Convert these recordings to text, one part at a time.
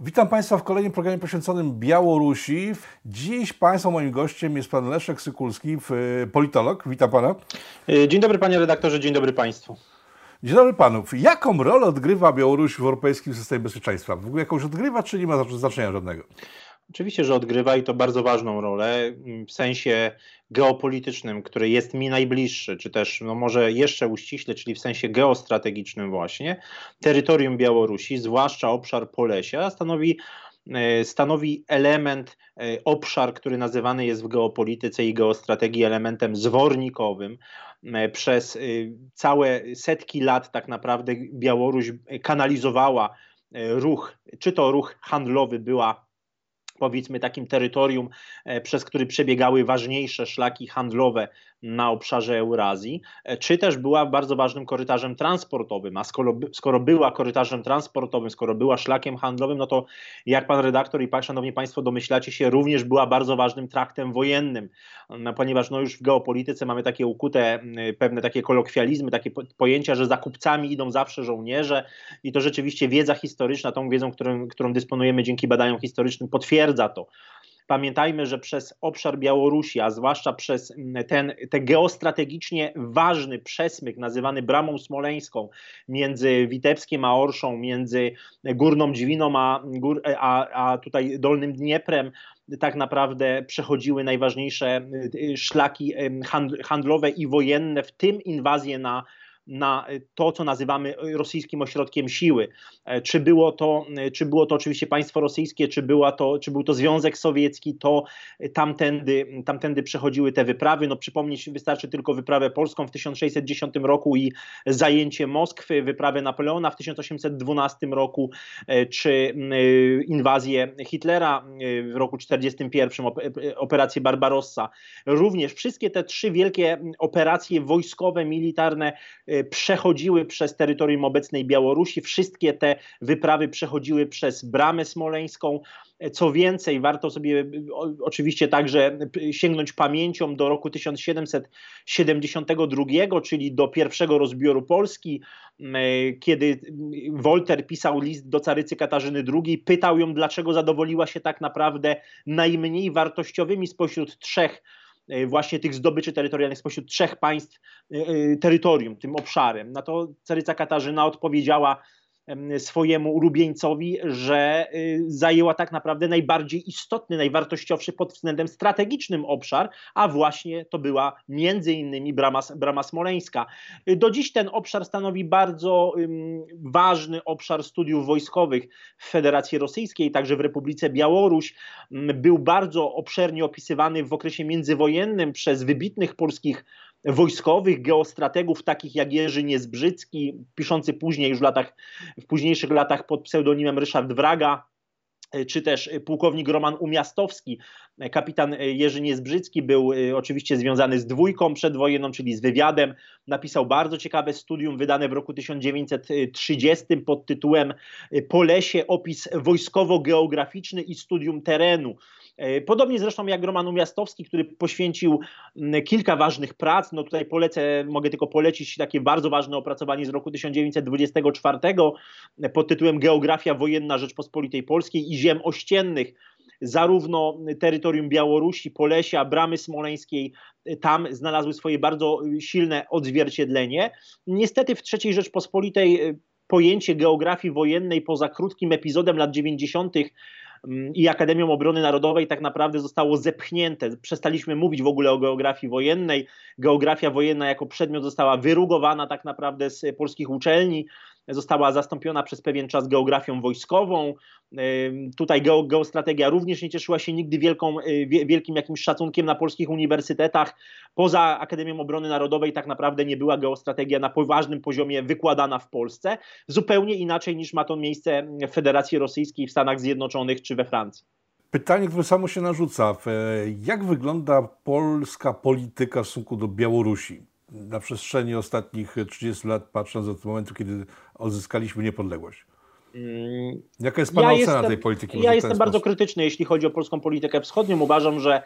Witam Państwa w kolejnym programie poświęconym Białorusi. Dziś Państwa moim gościem jest Pan Leszek Sykulski, politolog. Witam Pana. Dzień dobry Panie redaktorze, dzień dobry Państwu. Dzień dobry Panów. Jaką rolę odgrywa Białoruś w europejskim systemie bezpieczeństwa? W ogóle jakąś odgrywa, czy nie ma znaczenia żadnego? Oczywiście, że odgrywa i to bardzo ważną rolę w sensie geopolitycznym, który jest mi najbliższy, czy też no może jeszcze uściśle, czyli w sensie geostrategicznym właśnie. Terytorium Białorusi, zwłaszcza obszar Polesia, stanowi e, stanowi element, e, obszar, który nazywany jest w geopolityce i geostrategii elementem zwornikowym. E, przez całe setki lat tak naprawdę Białoruś kanalizowała ruch, czy to ruch handlowy była powiedzmy takim terytorium, e, przez który przebiegały ważniejsze szlaki handlowe na obszarze Eurazji, e, czy też była bardzo ważnym korytarzem transportowym. A skoro, skoro była korytarzem transportowym, skoro była szlakiem handlowym, no to jak pan redaktor i pan, szanowni państwo domyślacie się, również była bardzo ważnym traktem wojennym, no, ponieważ no już w geopolityce mamy takie ukute pewne takie kolokwializmy, takie pojęcia, że za kupcami idą zawsze żołnierze i to rzeczywiście wiedza historyczna, tą wiedzą, którą, którą dysponujemy dzięki badaniom historycznym, potwierdza to. Pamiętajmy, że przez obszar Białorusi, a zwłaszcza przez ten, ten geostrategicznie ważny przesmyk nazywany Bramą Smoleńską między Witebskiem a Orszą, między Górną Dźwiną a, a, a tutaj Dolnym Dnieprem, tak naprawdę przechodziły najważniejsze y, szlaki handlowe i wojenne, w tym inwazję na na to, co nazywamy rosyjskim ośrodkiem siły. E, czy było to, e, czy było to oczywiście państwo rosyjskie, czy, była to, czy był to Związek Sowiecki, to tamtędy, tamtędy przechodziły te wyprawy. No przypomnieć wystarczy tylko wyprawę polską w 1610 roku i zajęcie Moskwy, wyprawę Napoleona w 1812 roku, e, czy inwazję Hitlera w roku 1941, operację Barbarossa. Również wszystkie te trzy wielkie operacje wojskowe, militarne Y, przechodziły przez terytorium obecnej Białorusi. Wszystkie te wyprawy przechodziły przez Bramę Smoleńską. Co więcej, warto sobie oczywiście także sięgnąć pamięcią do roku 1772, czyli do pierwszego rozbioru Polski, kiedy Wolter pisał list do carycy Katarzyny II, pytał ją, dlaczego zadowoliła się tak naprawdę najmniej wartościowymi spośród trzech E, właśnie tych zdobyczy terytorialnych spośród trzech państw e, e, terytorium, tym obszarem. Na to caryca Katarzyna odpowiedziała swojemu ulubieńcowi, że y, zajęła tak naprawdę najbardziej istotny, najwartościowszy pod względem strategicznym obszar, a właśnie to była między innymi brama, brama smoleńska. Do dziś ten obszar stanowi bardzo ważny obszar studiów wojskowych w Federacji Rosyjskiej, także w Republice Białoruś. Był bardzo obszernie opisywany w okresie międzywojennym przez wybitnych polskich wojskowych, geostrategów takich jak Jerzy Niezbrzycki, piszący później już w latach, w późniejszych latach pod pseudonimem Ryszard Wraga, czy też pułkownik Roman Umiastowski. Kapitan Jerzy Niezbrzycki był oczywiście związany z dwójką przedwojenną, czyli z wywiadem. Napisał bardzo ciekawe studium wydane w roku 1930 pod tytułem Polesie, opis wojskowo-geograficzny i studium terenu. E, podobnie zresztą jak Roman Umiastowski, który poświęcił kilka ważnych prac. No tutaj polecę, mogę tylko polecić takie bardzo ważne opracowanie z roku 1924 pod tytułem Geografia wojenna Rzeczpospolitej Polskiej i ziem ościennych zarówno terytorium Białorusi, Polesia, Bramy Smoleńskiej, tam znalazły swoje bardzo silne odzwierciedlenie. Niestety w III Rzeczpospolitej e, pojęcie geografii wojennej poza krótkim epizodem lat 90 i Akademią Obrony Narodowej tak naprawdę zostało zepchnięte. Przestaliśmy mówić w ogóle o geografii wojennej. Geografia wojenna jako przedmiot została wyrugowana tak naprawdę z polskich uczelni została zastąpiona przez pewien czas geografią wojskową. Tutaj geostrategia również nie cieszyła się nigdy wielką, y, wielkim jakimś szacunkiem na polskich uniwersytetach. Poza Akademią Obrony Narodowej tak naprawdę nie była geostrategia na poważnym poziomie wykładana w Polsce. Zupełnie inaczej niż ma to miejsce w Federacji Rosyjskiej, w Stanach Zjednoczonych czy we Francji. Pytanie, które samo się narzuca. Jak wygląda polska polityka w stosunku do Białorusi? Na przestrzeni ostatnich 30 lat, patrząc od momentu, kiedy odzyskaliśmy niepodległość? Mm, Jaka jest Pana ja ocena jestem, tej polityki? Ja jestem bardzo krytyczny, jeśli chodzi o polską politykę wschodnią. Uważam, że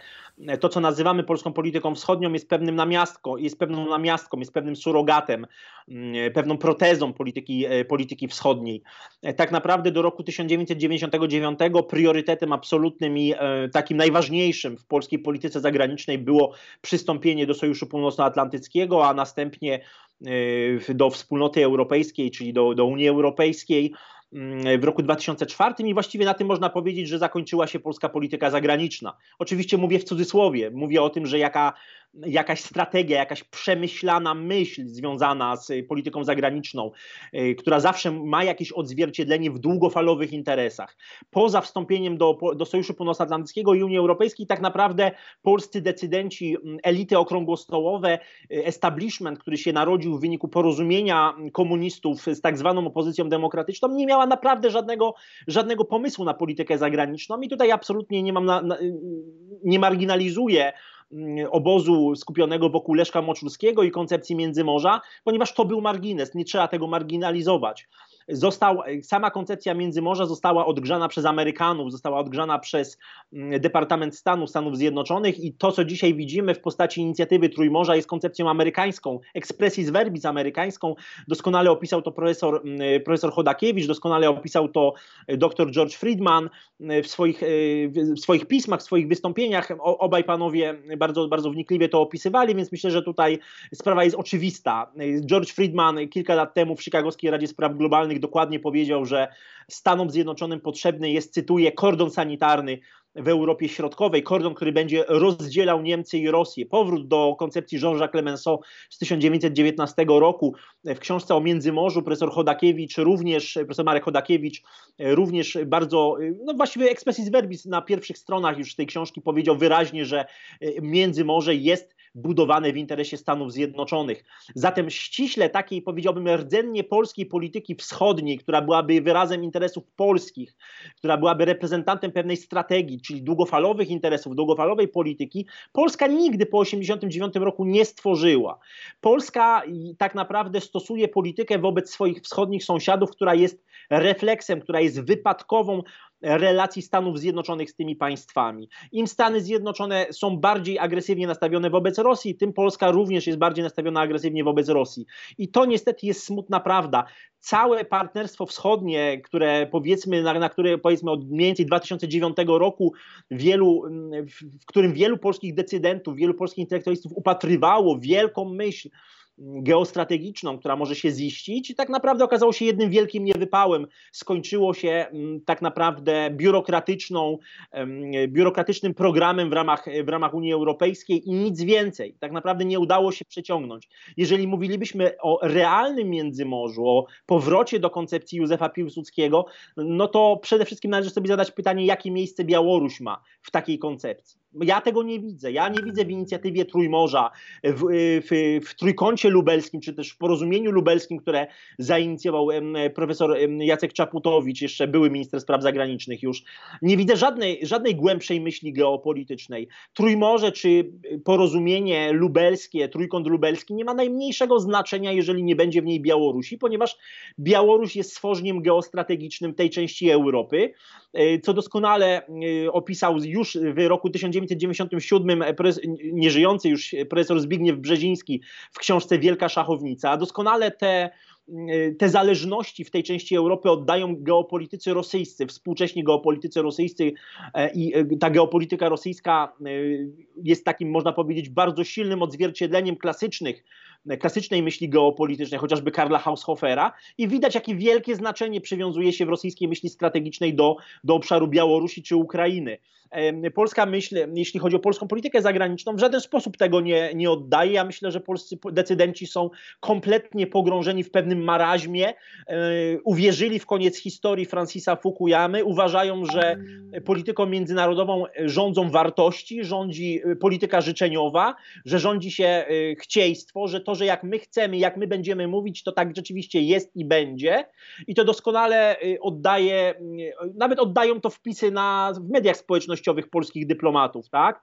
to, co nazywamy polską polityką wschodnią, jest pewnym namiastką, jest pewną namiastką, jest pewnym surogatem, mm, pewną protezą polityki, e, polityki wschodniej. E, tak naprawdę do roku 1999 priorytetem absolutnym i e, takim najważniejszym w polskiej polityce zagranicznej było przystąpienie do Sojuszu Północnoatlantyckiego, a następnie do wspólnoty europejskiej, czyli do, do Unii Europejskiej w roku 2004 i właściwie na tym można powiedzieć, że zakończyła się polska polityka zagraniczna. Oczywiście mówię w cudzysłowie, mówię o tym, że jaka jakaś strategia, jakaś przemyślana myśl związana z polityką zagraniczną, y, która zawsze ma jakieś odzwierciedlenie w długofalowych interesach. Poza wstąpieniem do, do Sojuszu Północnoatlantyckiego i Unii Europejskiej, tak naprawdę polscy decydenci, elity okrągłostołowe, y, establishment, który się narodził w wyniku porozumienia komunistów z tak zwaną opozycją demokratyczną, nie miała naprawdę żadnego, żadnego pomysłu na politykę zagraniczną i tutaj absolutnie nie mam, na, na, nie marginalizuję obozu skupionego wokół Leszka Moczulskiego i koncepcji Międzymorza, ponieważ to był margines, nie trzeba tego marginalizować został, sama koncepcja Międzymorza została odgrzana przez Amerykanów, została odgrzana przez mm, Departament Stanu Stanów Zjednoczonych i to, co dzisiaj widzimy w postaci inicjatywy Trójmorza jest koncepcją amerykańską, expressis verbis amerykańską. Doskonale opisał to profesor, mm, profesor Chodakiewicz, doskonale opisał to dr George Friedman mm, w swoich, w swoich pismach, w swoich wystąpieniach. Obaj panowie bardzo, bardzo wnikliwie to opisywali, więc myślę, że tutaj sprawa jest oczywista. George Friedman kilka lat temu w Chicagowskiej Radzie Spraw Globalnych dokładnie powiedział, że Stanom Zjednoczonym potrzebny jest, cytuję, kordon sanitarny w Europie Środkowej, kordon, który będzie rozdzielał Niemcy i Rosję. Powrót do koncepcji Jean-Jacques Clemenceau z 1919 roku w książce o Międzymorzu profesor Chodakiewicz, również profesor Marek Chodakiewicz, również bardzo, no właściwie expressis verbis na pierwszych stronach już tej książki powiedział wyraźnie, że Międzymorze jest budowane w interesie Stanów Zjednoczonych. Zatem ściśle takiej, powiedziałbym, rdzennie polskiej polityki wschodniej, która byłaby wyrazem interesów polskich, która byłaby reprezentantem pewnej strategii, czyli długofalowych interesów, długofalowej polityki, Polska nigdy po 1989 roku nie stworzyła. Polska tak naprawdę stosuje politykę wobec swoich wschodnich sąsiadów, która jest refleksem, która jest wypadkową relacji Stanów Zjednoczonych z tymi państwami. Im Stany Zjednoczone są bardziej agresywnie nastawione wobec Rosji, tym Polska również jest bardziej nastawiona agresywnie wobec Rosji. I to niestety jest smutna prawda. Całe partnerstwo wschodnie, które powiedzmy, na, na które powiedzmy od mniej więcej 2009 roku wielu, w którym wielu polskich decydentów, wielu polskich intelektualistów upatrywało wielką myśl geostrategiczną, która może się ziścić i tak naprawdę okazało się jednym wielkim niewypałem. Skończyło się mm, tak naprawdę biurokratyczną, biurokratycznym programem w ramach, w ramach Unii Europejskiej i nic więcej. Tak naprawdę nie udało się przeciągnąć. Jeżeli mówilibyśmy o realnym Międzymorzu, o powrocie do koncepcji Józefa Piłsudskiego, no to przede wszystkim należy sobie zadać pytanie, jakie miejsce Białoruś ma w takiej koncepcji. Ja tego nie widzę. Ja nie widzę w inicjatywie Trójmorza, w, w, w trójkącie lubelskim, czy też w porozumieniu lubelskim, które zainicjował profesor Jacek Czaputowicz, jeszcze były minister spraw zagranicznych już. Nie widzę żadnej, żadnej głębszej myśli geopolitycznej. Trójmorze czy porozumienie lubelskie, trójkąt lubelski nie ma najmniejszego znaczenia, jeżeli nie będzie w niej Białorusi, ponieważ Białoruś jest stworzeniem geostrategicznym tej części Europy, e, co doskonale e, opisał już w roku 1900 1997 nieżyjący już profesor Zbigniew Brzeziński w książce Wielka Szachownica. Doskonale te te zależności w tej części Europy oddają geopolitycy rosyjscy, współcześni geopolitycy rosyjscy e, i e, ta geopolityka rosyjska e, jest takim, można powiedzieć, bardzo silnym odzwierciedleniem klasycznych klasycznej myśli geopolitycznej, chociażby Karla Haushofera i widać, jakie wielkie znaczenie przywiązuje się w rosyjskiej myśli strategicznej do, do obszaru Białorusi czy Ukrainy. Polska myśl, jeśli chodzi o polską politykę zagraniczną, w żaden sposób tego nie, nie oddaje. Ja myślę, że polscy decydenci są kompletnie pogrążeni w pewnym maraźmie, uwierzyli w koniec historii Francisa Fukuyamy, uważają, że polityką międzynarodową rządzą wartości, rządzi polityka życzeniowa, że rządzi się chcieństwo, że to, że jak my chcemy, jak my będziemy mówić, to tak rzeczywiście jest i będzie. I to doskonale oddaje, nawet oddają to wpisy na, w mediach społecznościowych polskich dyplomatów, tak?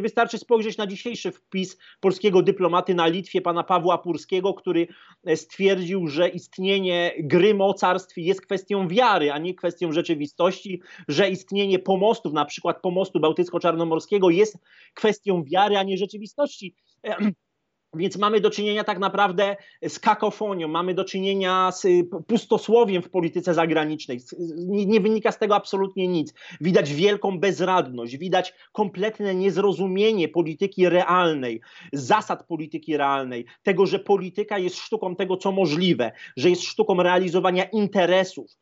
Wystarczy spojrzeć na dzisiejszy wpis polskiego dyplomaty na Litwie, pana Pawła Purskiego, który stwierdził, że istnienie gry mocarstw jest kwestią wiary, a nie kwestią rzeczywistości, że istnienie pomostów, na przykład pomostu bałtycko-czarnomorskiego jest kwestią wiary, a nie rzeczywistości. Więc mamy do czynienia tak naprawdę z kakofonią, mamy do czynienia z y, pustosłowiem w polityce zagranicznej. Nie wynika z tego absolutnie nic. Widać wielką bezradność, widać kompletne niezrozumienie polityki realnej, zasad polityki realnej, tego, że polityka jest sztuką tego, co możliwe, że jest sztuką realizowania interesów,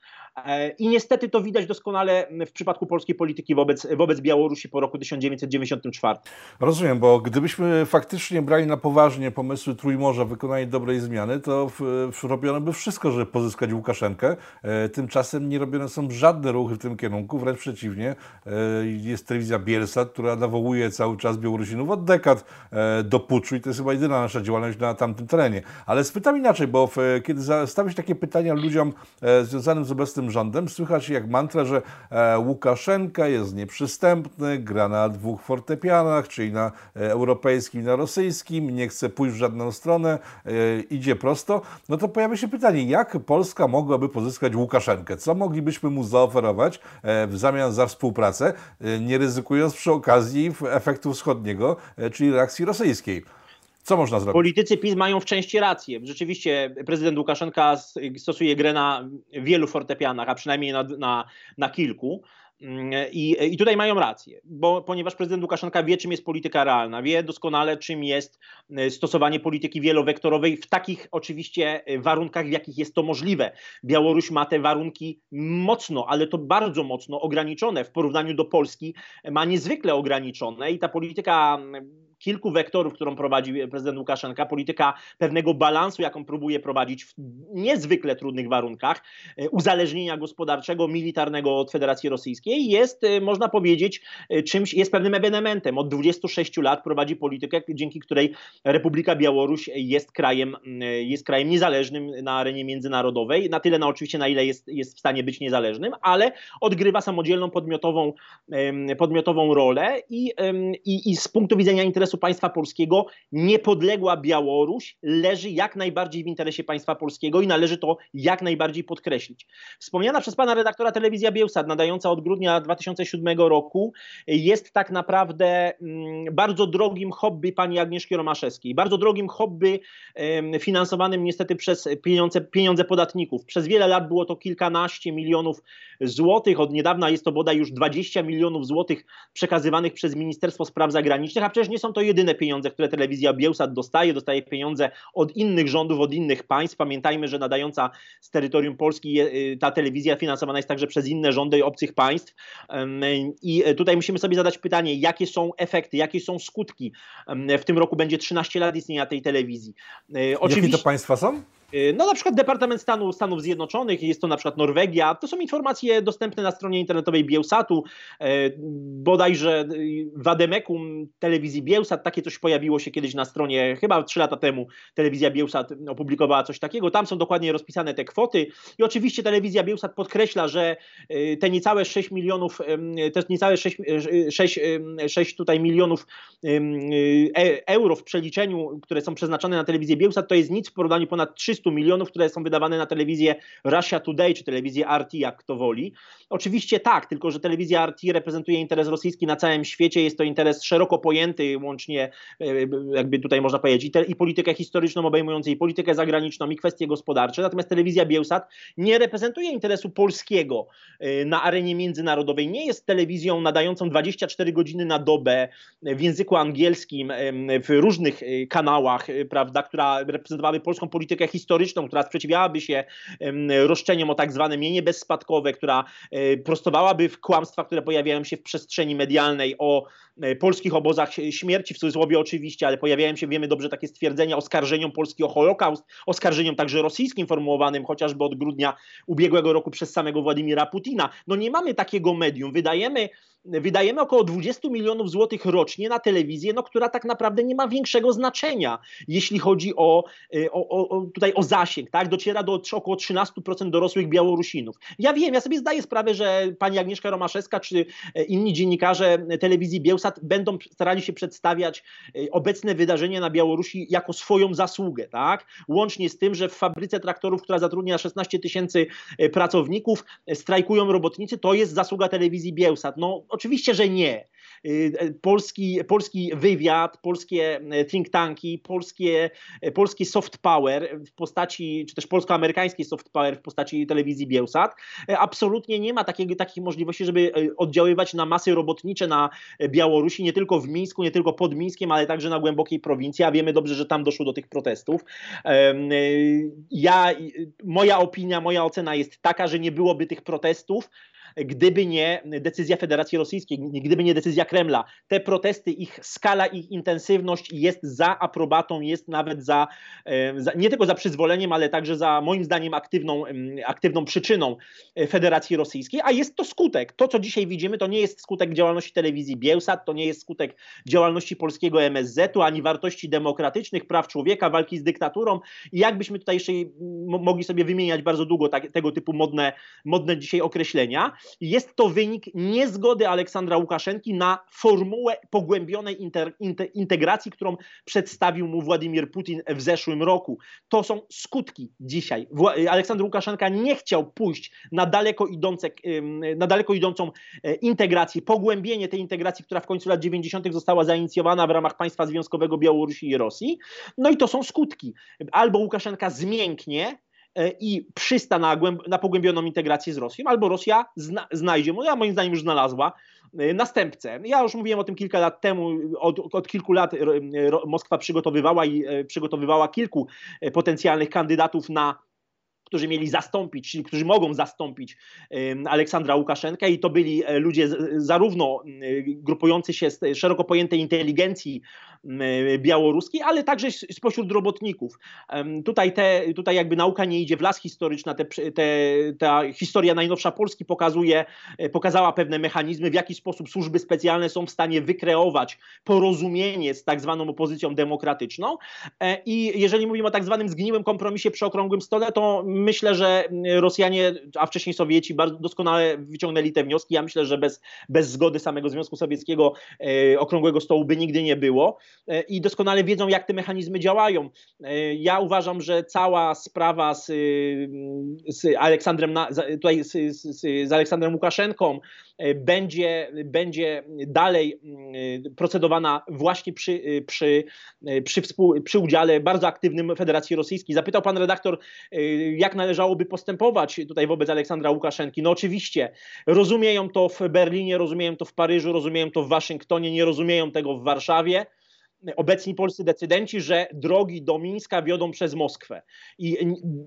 I niestety to widać doskonale w przypadku polskiej polityki wobec, wobec Białorusi po roku 1994. Rozumiem, bo gdybyśmy faktycznie brali na poważnie pomysły Trójmorza wykonanie dobrej zmiany, to w, w, robiono by wszystko, żeby pozyskać Łukaszenkę. E, tymczasem nie robione są żadne ruchy w tym kierunku, wręcz przeciwnie. E, jest telewizja Bielsat, która nawołuje cały czas Białorusinów od dekad e, do puczu i to jest chyba jedyna nasza działalność na tamtym terenie. Ale spytam inaczej, bo w, kiedy stawiać takie pytania ludziom e, związanym z obecnym tym rządem słychać jak mantra, że e, Łukaszenka jest nieprzystępny, gra na dwóch fortepianach, czyli na e, europejskim i na rosyjskim, nie chce pójść w żadną stronę, e, idzie prosto. No to pojawia się pytanie, jak Polska mogłaby pozyskać Łukaszenkę? Co moglibyśmy mu zaoferować w zamian za współpracę, nie ryzykując przy okazji efektu wschodniego, czyli reakcji rosyjskiej? Co można zrobić? Politycy PiS mają w części rację. Rzeczywiście prezydent Łukaszenka stosuje grę na wielu fortepianach, a przynajmniej na, na, na kilku. Mm, I, I tutaj mają rację, bo, ponieważ prezydent Łukaszenka wie, czym jest polityka realna, wie doskonale, czym jest e, stosowanie polityki wielowektorowej w takich oczywiście e, warunkach, w jakich jest to możliwe. Białoruś ma te warunki mocno, ale to bardzo mocno ograniczone w porównaniu do Polski, ma niezwykle ograniczone i ta polityka kilku wektorów, którą prowadzi prezydent Łukaszenka, polityka pewnego balansu, jaką próbuje prowadzić w niezwykle trudnych warunkach, e, uzależnienia gospodarczego, militarnego od Federacji Rosyjskiej, jest, e, można powiedzieć, e, czymś, jest pewnym ewenementem. Od 26 lat prowadzi politykę, dzięki której Republika Białoruś jest krajem, jest krajem niezależnym na arenie międzynarodowej, na tyle, na oczywiście, na ile jest, jest w stanie być niezależnym, ale odgrywa samodzielną, podmiotową, podmiotową rolę i, i, i z punktu widzenia interesu interesu państwa polskiego niepodległa Białoruś leży jak najbardziej w interesie państwa polskiego i należy to jak najbardziej podkreślić. Wspomniana przez pana redaktora telewizja Bielsat, nadająca od grudnia 2007 roku, jest tak naprawdę mm, bardzo drogim hobby pani Agnieszki Romaszewskiej, bardzo drogim hobby finansowanym niestety przez pieniądze, pieniądze podatników. Przez wiele lat było to kilkanaście milionów złotych, od niedawna jest to bodaj już 20 milionów złotych przekazywanych przez Ministerstwo Spraw Zagranicznych, a przecież nie są to to jedyne pieniądze, które telewizja Bielsat dostaje. Dostaje pieniądze od innych rządów, od innych państw. Pamiętajmy, że nadająca z terytorium Polski y, ta telewizja finansowana jest także przez inne rządy obcych państw. I tutaj musimy sobie zadać pytanie, jakie są efekty, jakie są skutki. W tym roku będzie 13 lat istnienia tej telewizji. Oczywiście... Jakie to państwa są? Y, no na przykład Departament Stanu Stanów Zjednoczonych, jest to na przykład Norwegia. To są informacje dostępne na stronie internetowej Bielsatu. Y, bodajże y, w Ademekum telewizji Bielsat takie coś pojawiło się kiedyś na stronie, chyba trzy lata temu telewizja Bielsat opublikowała coś takiego. Tam są dokładnie rozpisane te kwoty i oczywiście telewizja Bielsat podkreśla, że te niecałe 6 milionów, te niecałe 6, 6, 6 tutaj milionów e, euro w przeliczeniu, które są przeznaczone na telewizję Bielsat, to jest nic w porównaniu ponad 300 300 milionów, które są wydawane na telewizję Russia Today czy telewizję RT, jak kto woli. Oczywiście tak, tylko że telewizja RT reprezentuje interes rosyjski na całym świecie, jest to interes szeroko pojęty, łącznie e, jakby tutaj można powiedzieć i, i politykę historyczną obejmującą i politykę zagraniczną i kwestie gospodarcze, natomiast telewizja Bielsat nie reprezentuje interesu polskiego e, na arenie międzynarodowej, nie jest telewizją nadającą 24 godziny na dobę w języku angielskim w różnych e, kanałach, prawda, która reprezentowałaby polską politykę historyczną, historyczną, która sprzeciwiałaby się roszczeniom o tak zwane mienie bezspadkowe, która e, prostowałaby w kłamstwa, które pojawiają się w przestrzeni medialnej o polskich obozach śmierci, w cudzysłowie oczywiście, ale pojawiają się, wiemy dobrze, takie stwierdzenia oskarżeniom Polski o Holokaust, oskarżeniom także rosyjskim formułowanym chociażby od grudnia ubiegłego roku przez samego Władimira Putina. No nie mamy takiego medium. Wydajemy wydajemy około 20 milionów złotych rocznie na telewizję, no, która tak naprawdę nie ma większego znaczenia, jeśli chodzi o, e, o, o, tutaj o zasięg, tak? Dociera do około 13% dorosłych Białorusinów. Ja wiem, ja sobie zdaję sprawę, że pani Agnieszka Romaszewska czy e, inni dziennikarze telewizji Bielsat Będą starali się przedstawiać obecne wydarzenia na Białorusi jako swoją zasługę, tak? Łącznie z tym, że w fabryce traktorów, która zatrudnia 16 tysięcy pracowników, strajkują robotnicy, to jest zasługa telewizji Bielsat. No oczywiście, że nie. Polski, polski wywiad, polskie think tanki, polskie, polski soft power w postaci, czy też polsko-amerykański soft power w postaci telewizji Bielsat, absolutnie nie ma takiej, takich możliwości, żeby oddziaływać na masy robotnicze na Białorusi, nie tylko w Mińsku, nie tylko pod Mińskiem, ale także na głębokiej prowincji, a wiemy dobrze, że tam doszło do tych protestów. Ja, moja opinia, moja ocena jest taka, że nie byłoby tych protestów, gdyby nie decyzja Federacji Rosyjskiej, gdyby nie decyzja Kremla. Te protesty, ich skala, ich intensywność jest za aprobatą, jest nawet za, za nie tylko za przyzwoleniem, ale także za moim zdaniem aktywną, aktywną przyczyną Federacji Rosyjskiej, a jest to skutek. To, co dzisiaj widzimy, to nie jest skutek działalności telewizji Bielsat, to nie jest skutek działalności polskiego MSZ-u, ani wartości demokratycznych, praw człowieka, walki z dyktaturą. I jakbyśmy tutaj jeszcze mogli sobie wymieniać bardzo długo tak, tego typu modne, modne dzisiaj określenia. Jest to wynik niezgody Aleksandra Łukaszenki na formułę pogłębionej inter, inter, integracji, którą przedstawił mu Władimir Putin w zeszłym roku. To są skutki dzisiaj. Aleksander Łukaszenka nie chciał pójść na daleko, idące, na daleko idącą e, integrację, pogłębienie tej integracji, która w końcu lat 90. została zainicjowana w ramach państwa związkowego Białorusi i Rosji. No i to są skutki. Albo Łukaszenka zmięknie, i przysta na, na pogłębioną integrację z Rosją, albo Rosja zna, znajdzie, ja moim zdaniem już znalazła, e, następcę. Ja już mówiłem o tym kilka lat temu, od, od kilku lat Moskwa przygotowywała i e, przygotowywała kilku potencjalnych kandydatów na którzy mieli zastąpić, którzy mogą zastąpić Aleksandra Łukaszenkę i to byli ludzie zarówno grupujący się z szeroko pojętej inteligencji białoruskiej, ale także spośród robotników. Tutaj, te, tutaj jakby nauka nie idzie w las historyczna, te, te, ta historia najnowsza Polski pokazuje, e, pokazała pewne mechanizmy, w jaki sposób służby specjalne są w stanie wykreować porozumienie z tak zwaną opozycją demokratyczną e, i jeżeli mówimy o tak zwanym zgniłym kompromisie przy okrągłym stole, to myślę, że Rosjanie, a wcześniej Sowieci bardzo doskonale wyciągnęli te wnioski. Ja myślę, że bez, bez zgody samego Związku Sowieckiego e, okrągłego stołu by nigdy nie było. E, i doskonale wiedzą, jak te mechanizmy działają. E, ja uważam, że cała sprawa z, z Aleksandrem, tutaj z, z, z Aleksandrem Łukaszenką będzie, będzie dalej procedowana właśnie przy, przy, przy, współ, przy udziale bardzo aktywnym Federacji Rosyjskiej. Zapytał pan redaktor, jak należałoby postępować tutaj wobec Aleksandra Łukaszenki. No oczywiście, rozumieją to w Berlinie, rozumieją to w Paryżu, rozumieją to w Waszyngtonie, nie rozumieją tego w Warszawie obecni polscy decydenci, że drogi do Mińska wiodą przez Moskwę. I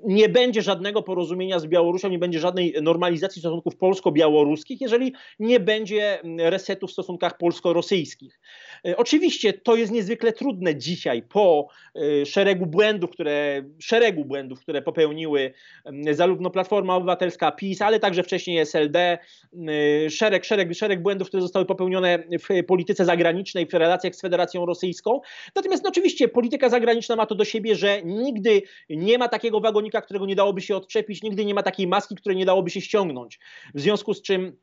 nie będzie żadnego porozumienia z Białorusią, nie będzie żadnej normalizacji stosunków polsko-białoruskich, jeżeli nie będzie resetu w stosunkach polsko-rosyjskich. E, oczywiście to jest niezwykle trudne dzisiaj po e, szeregu błędów, które, szeregu błędów, które popełniły zarówno Platforma Obywatelska, PiS, ale także wcześniej SLD, szereg, szereg, szereg błędów, które zostały popełnione w polityce zagranicznej, w relacjach z Federacją rosyjską. Natomiast no, oczywiście polityka zagraniczna ma to do siebie, że nigdy nie ma takiego wagonika, którego nie dałoby się odczepić, nigdy nie ma takiej maski, której nie dałoby się ściągnąć. W związku z czym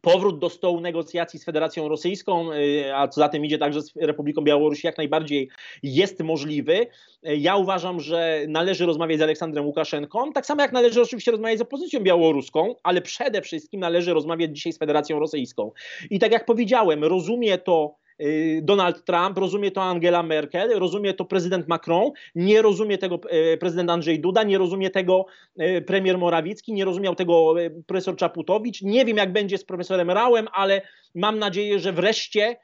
powrót do stołu negocjacji z Federacją Rosyjską, y, a co za tym idzie także z Republiką Białorusi, jak najbardziej jest możliwy. Ja uważam, że należy rozmawiać z Aleksandrem Łukaszenką, tak samo jak należy oczywiście rozmawiać z opozycją białoruską, ale przede wszystkim należy rozmawiać dzisiaj z Federacją Rosyjską. I tak jak powiedziałem, rozumie to Y, Donald Trump, rozumie to Angela Merkel, rozumie to prezydent Macron, nie rozumie tego e, prezydent Andrzej Duda, nie rozumie tego e, premier Morawiecki, nie rozumiał tego e, profesor Czaputowicz. Nie wiem, jak będzie z profesorem Rałem, ale mam nadzieję, że wreszcie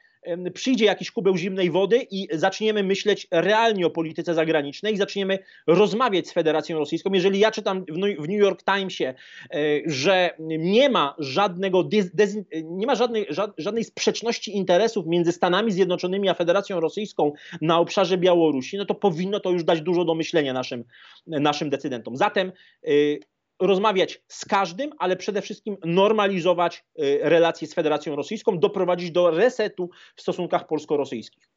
przyjdzie jakiś kubeł zimnej wody i zaczniemy myśleć realnie o polityce zagranicznej i zaczniemy rozmawiać z Federacją Rosyjską. Jeżeli ja czytam w New York Timesie, e, że nie ma żadnego nie ma żadnej, żadnej sprzeczności interesów między Stanami Zjednoczonymi a Federacją Rosyjską na obszarze Białorusi, no to powinno to już dać dużo do myślenia naszym, naszym decydentom. Zatem e, rozmawiać z każdym, ale przede wszystkim normalizować y, relacje z Federacją Rosyjską, doprowadzić do resetu w stosunkach polsko-rosyjskich.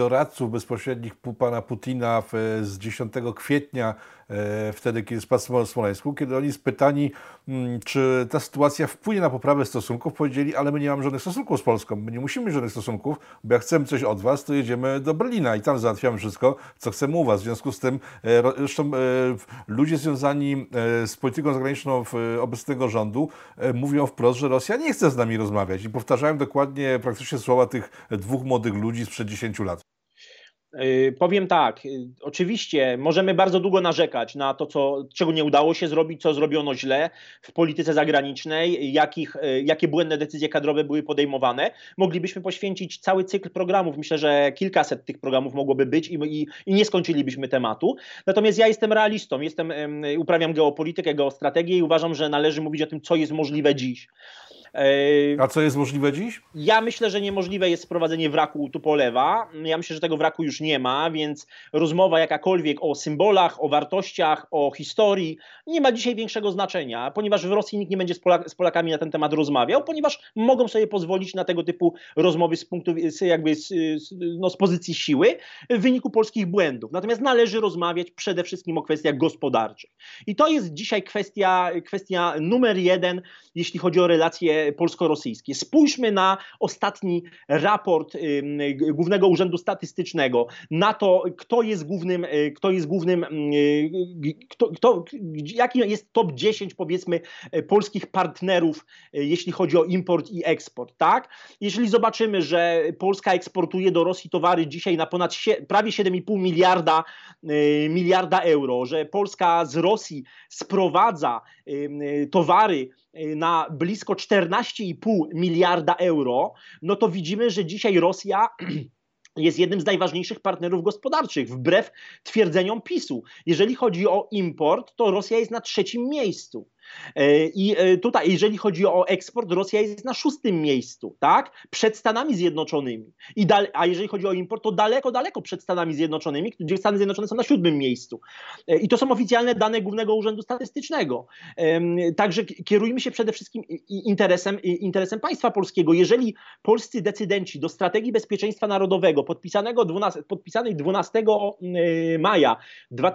Doradców bezpośrednich pana Putina z 10 kwietnia, e, wtedy kiedy spadł Smoleńsku, kiedy oni spytani, mm, czy ta sytuacja wpłynie na poprawę stosunków, powiedzieli, ale my nie mamy żadnych stosunków z Polską, my nie musimy mieć żadnych stosunków, bo jak chcemy coś od was, to jedziemy do Berlina i tam załatwiamy wszystko, co chcemy u was. W związku z tym, e, zresztą ludzie związani z polityką zagraniczną obecnego rządu mówią wprost, że Rosja nie chce z nami rozmawiać i powtarzają dokładnie praktycznie słowa tych dwóch młodych ludzi sprzed 10 lat. Yy, powiem tak, yy, oczywiście możemy bardzo długo narzekać na to, co, czego nie udało się zrobić, co zrobiono źle w polityce zagranicznej, jakich, yy, jakie błędne decyzje kadrowe były podejmowane. Moglibyśmy poświęcić cały cykl programów. Myślę, że kilkaset tych programów mogłoby być i, i, i nie skończylibyśmy tematu. Natomiast ja jestem realistą, jestem, uprawiam geopolitykę, geostrategię i uważam, że należy mówić o tym, co jest możliwe dziś. A co jest możliwe dziś? Ja myślę, że niemożliwe jest sprowadzenie wraku Tupolewa. Ja myślę, że tego wraku już nie ma, więc rozmowa jakakolwiek o symbolach, o wartościach, o historii nie ma dzisiaj większego znaczenia, ponieważ w Rosji nikt nie będzie z, Polak z Polakami na ten temat rozmawiał, ponieważ mogą sobie pozwolić na tego typu rozmowy z punktu jakby z, no, z pozycji siły w wyniku polskich błędów. Natomiast należy rozmawiać przede wszystkim o kwestiach gospodarczych. I to jest dzisiaj kwestia, kwestia numer jeden, jeśli chodzi o relacje polsko-rosyjskie. Spójrzmy na ostatni raport Głównego Urzędu Statystycznego, na to, kto jest głównym, y, kto jest głównym, y, kto, kto, jaki jest top 10 powiedzmy polskich partnerów, y, jeśli chodzi o import i eksport, tak? Jeżeli zobaczymy, że Polska eksportuje do Rosji towary dzisiaj na ponad prawie 7,5 miliarda, miliarda euro, że Polska z Rosji sprowadza towary na blisko 14,5 miliarda euro, no to widzimy, że dzisiaj Rosja jest jednym z najważniejszych partnerów gospodarczych, wbrew twierdzeniom PiSu. Jeżeli chodzi o import, to Rosja jest na trzecim miejscu. E, I e, tutaj, jeżeli chodzi o eksport, Rosja jest na szóstym miejscu, tak? Przed Stanami Zjednoczonymi. I dal, a jeżeli chodzi o import, to daleko, daleko przed Stanami Zjednoczonymi, gdzie Stany Zjednoczone są na siódmym miejscu. E, I to są oficjalne dane Głównego Urzędu Statystycznego. Także kierujmy się przede wszystkim interesem, interesem państwa polskiego. Jeżeli polscy decydenci do strategii bezpieczeństwa narodowego podpisanego 12, podpisanej 12 maja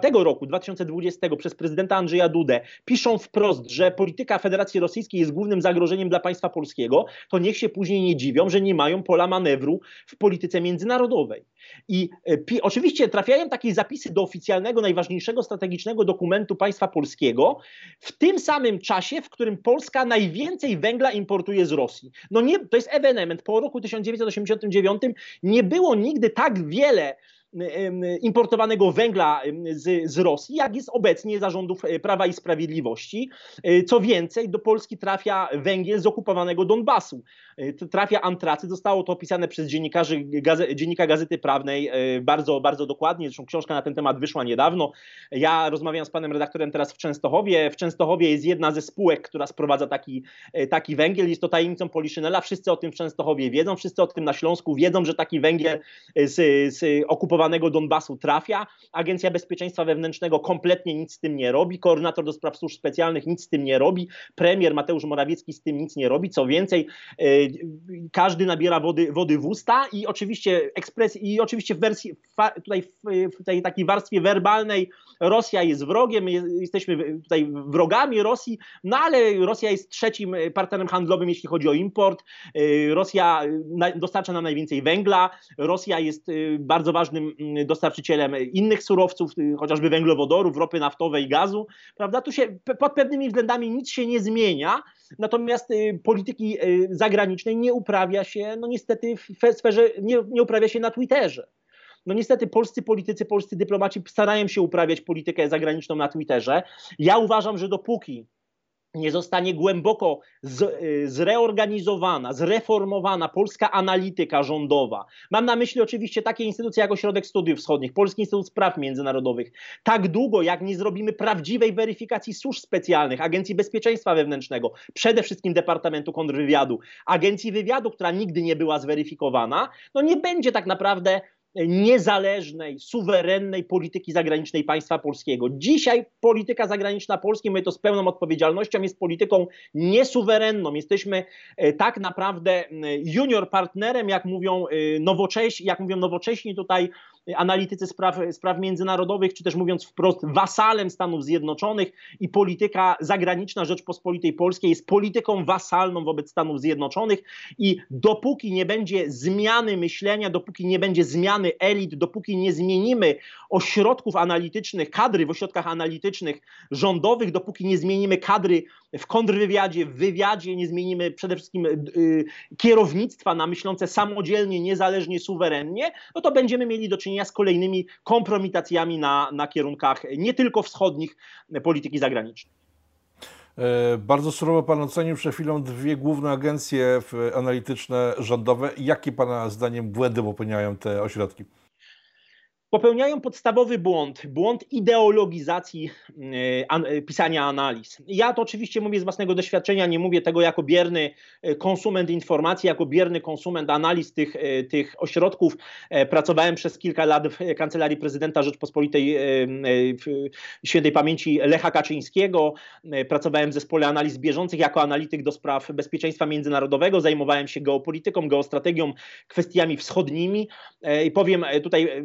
tego roku, 2020 przez prezydenta Andrzeja Dudę, piszą wprost, że polityka Federacji Rosyjskiej jest głównym zagrożeniem dla państwa polskiego, to niech się później nie dziwią, że nie mają pola manewru w polityce międzynarodowej. I e, pi, oczywiście trafiają takie zapisy do oficjalnego, najważniejszego strategicznego dokumentu państwa polskiego w tym samym czasie, w którym Polska najwięcej węgla importuje z Rosji. No nie, to jest ewenement. Po roku 1989 nie było nigdy tak wiele importowanego węgla z, z Rosji, jak jest obecnie zarządów e, Prawa i Sprawiedliwości. E, co więcej, do Polski trafia węgiel z okupowanego Donbasu. E, trafia antracy, zostało to opisane przez dziennikarzy Dziennika Gazety Prawnej bardzo, bardzo dokładnie, zresztą książka na ten temat wyszła niedawno. Ja rozmawiam z panem redaktorem teraz w Częstochowie. W Częstochowie jest jedna ze spółek, która sprowadza taki, taki węgiel. Jest to tajemnicą Poliszynela. Wszyscy o tym w Częstochowie wiedzą, wszyscy o tym na Śląsku wiedzą, że taki węgiel z, z okupowanego okupowanego Donbasu trafia. Agencja Bezpieczeństwa Wewnętrznego kompletnie nic z tym nie robi. Koordynator do spraw służb specjalnych nic z tym nie robi. Premier Mateusz Morawiecki z tym nic nie robi. Co więcej, e, każdy nabiera wody, wody w usta i oczywiście ekspres, i oczywiście w wersji tutaj w tej takiej warstwie werbalnej Rosja jest wrogiem, jesteśmy tutaj wrogami Rosji, no ale Rosja jest trzecim partnerem handlowym, jeśli chodzi o import. E, Rosja dostarcza nam najwięcej węgla. Rosja jest e, bardzo ważnym dostarczycielem innych surowców, y, chociażby węglowodorów, ropy naftowej, gazu, prawda? Tu się pod pewnymi względami nic się nie zmienia, natomiast y, polityki y, zagranicznej nie uprawia się, no niestety w sferze, nie, nie uprawia się na Twitterze. No niestety polscy politycy, polscy dyplomaci starają się uprawiać politykę zagraniczną na Twitterze. Ja uważam, że dopóki nie zostanie głęboko z, y, zreorganizowana, zreformowana polska analityka rządowa. Mam na myśli oczywiście takie instytucje jak Ośrodek Studiów Wschodnich, Polski Instytut Spraw Międzynarodowych. Tak długo, jak nie zrobimy prawdziwej weryfikacji służb specjalnych, Agencji Bezpieczeństwa Wewnętrznego, przede wszystkim Departamentu Kontrwywiadu, Agencji Wywiadu, która nigdy nie była zweryfikowana, no nie będzie tak naprawdę niezależnej, suwerennej polityki zagranicznej państwa polskiego. Dzisiaj polityka zagraniczna Polski, my to z pełną odpowiedzialnością, jest polityką niesuwerenną. Jesteśmy e, tak naprawdę junior partnerem, jak mówią nowocześni, jak mówią nowocześni tutaj analitycy spraw, spraw międzynarodowych, czy też mówiąc wprost, wasalem Stanów Zjednoczonych i polityka zagraniczna Rzeczpospolitej Polskiej jest polityką wasalną wobec Stanów Zjednoczonych i dopóki nie będzie zmiany myślenia, dopóki nie będzie zmiany elit, dopóki nie zmienimy ośrodków analitycznych, kadry w ośrodkach analitycznych rządowych, dopóki nie zmienimy kadry w kontrwywiadzie, w wywiadzie, nie zmienimy przede wszystkim yy, kierownictwa na myślące samodzielnie, niezależnie, suwerennie, no to będziemy mieli do czynienia z kolejnymi kompromitacjami na, na kierunkach nie tylko wschodnich polityki zagranicznej. E, bardzo surowo Pan ocenił przed chwilą dwie główne agencje analityczne rządowe. Jakie Pana zdaniem błędy popełniają te ośrodki? Popełniają podstawowy błąd, błąd ideologizacji e, e, pisania analiz. Ja to oczywiście mówię z własnego doświadczenia, nie mówię tego jako bierny e, konsument informacji, jako bierny konsument analiz tych, tych ośrodków. Pracowałem przez kilka lat w Kancelarii Prezydenta Rzeczpospolitej Świętej Pamięci Lecha Kaczyńskiego. Pracowałem w zespole analiz bieżących jako analityk do spraw bezpieczeństwa międzynarodowego. Zajmowałem się geopolityką, geostrategią, kwestiami wschodnimi i powiem tutaj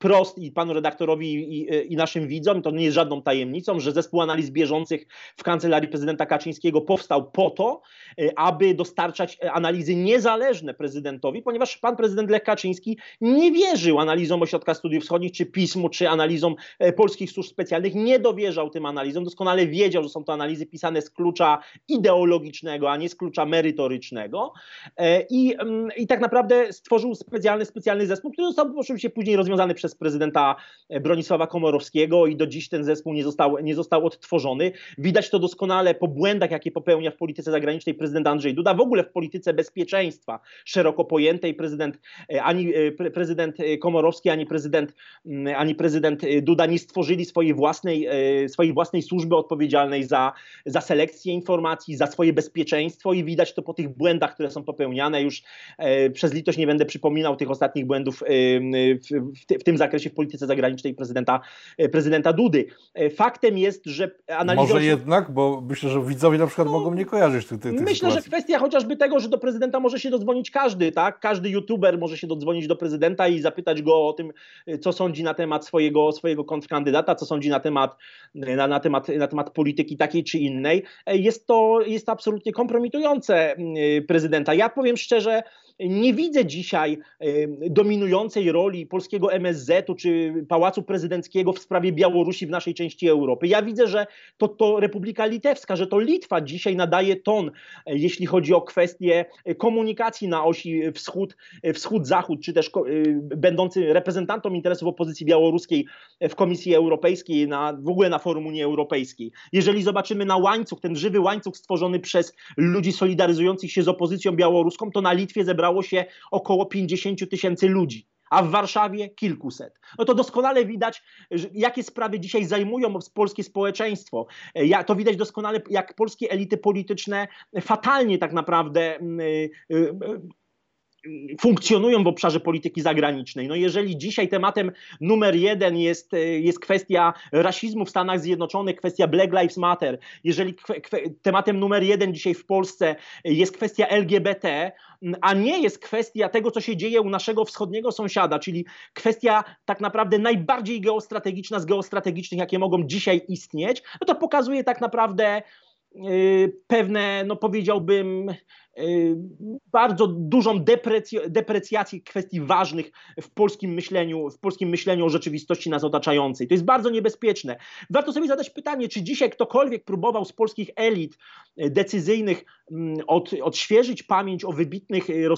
wprost i panu redaktorowi i, i, naszym widzom, to nie jest żadną tajemnicą, że zespół analiz bieżących w kancelarii prezydenta Kaczyńskiego powstał po to, e, aby dostarczać analizy niezależne prezydentowi, ponieważ pan prezydent Lech Kaczyński nie wierzył analizom Ośrodka Studiów Wschodnich, czy pismu, czy analizom e, polskich służb specjalnych, nie dowierzał tym analizom, doskonale wiedział, że są to analizy pisane z klucza ideologicznego, a nie z klucza merytorycznego. E, i, mm, i tak naprawdę stworzył specjalny, specjalny zespół, który został oczywiście później rozwiązany przez przez prezydenta Bronisława Komorowskiego i do dziś ten zespół nie został, nie został odtworzony. Widać to doskonale po błędach, jakie popełnia w polityce zagranicznej prezydent Andrzej Duda, w ogóle w polityce bezpieczeństwa szeroko pojętej. Prezydent, e, ani e, prezydent Komorowski, ani prezydent, ani prezydent Duda nie stworzyli swojej własnej, e, swojej własnej służby odpowiedzialnej za, za selekcję informacji, za swoje bezpieczeństwo i widać to po tych błędach, które są popełniane. Już przez litość nie będę przypominał tych ostatnich błędów w, w tym zakresie w polityce zagranicznej prezydenta, e, prezydenta Dudy. E, faktem jest, że analiza... Może jednak, bo myślę, że widzowie na przykład no, mogą nie kojarzyć tych, tych, Myślę, sytuacji. że kwestia chociażby tego, że do prezydenta może się dodzwonić każdy, tak? Każdy youtuber może się dodzwonić do prezydenta i zapytać go o tym, e, co sądzi na temat swojego, swojego kontrkandydata, co sądzi na temat, na, na, temat, na temat polityki takiej czy innej. Jest to, jest to absolutnie kompromitujące prezydenta. Ja powiem szczerze, nie widzę dzisiaj dominującej roli polskiego MSZ-u czy Pałacu Prezydenckiego w sprawie Białorusi w naszej części Europy. Ja widzę, że to, to Republika Litewska, że to Litwa dzisiaj nadaje ton, e, jeśli chodzi o kwestie komunikacji na osi wschód, e, wschód-zachód, czy też e, będący reprezentantem interesów opozycji białoruskiej w Komisji Europejskiej, na, w ogóle na forum Unii Europejskiej. Jeżeli zobaczymy na łańcuch, ten żywy łańcuch stworzony przez ludzi solidaryzujących się z opozycją białoruską, to na Litwie zebrało się około 50 tysięcy ludzi a w Warszawie kilkuset. No to doskonale widać, jakie sprawy dzisiaj zajmują polskie społeczeństwo. To widać doskonale, jak polskie elity polityczne fatalnie tak naprawdę mm, y, y, funkcjonują w obszarze polityki zagranicznej. No jeżeli dzisiaj tematem numer jeden jest, jest kwestia rasizmu w Stanach Zjednoczonych, kwestia Black Lives Matter, jeżeli tematem numer jeden dzisiaj w Polsce jest kwestia LGBT, a nie jest kwestia tego, co się dzieje u naszego wschodniego sąsiada, czyli kwestia tak naprawdę najbardziej geostrategiczna z geostrategicznych, jakie mogą dzisiaj istnieć, no to pokazuje tak naprawdę yy, pewne, no powiedziałbym, bardzo dużą deprecjację kwestii ważnych w polskim myśleniu, w polskim myśleniu o rzeczywistości nas otaczającej. To jest bardzo niebezpieczne. Warto sobie zadać pytanie, czy dzisiaj ktokolwiek próbował z polskich elit y, decyzyjnych mm, od, odświeżyć pamięć o wybitnych y,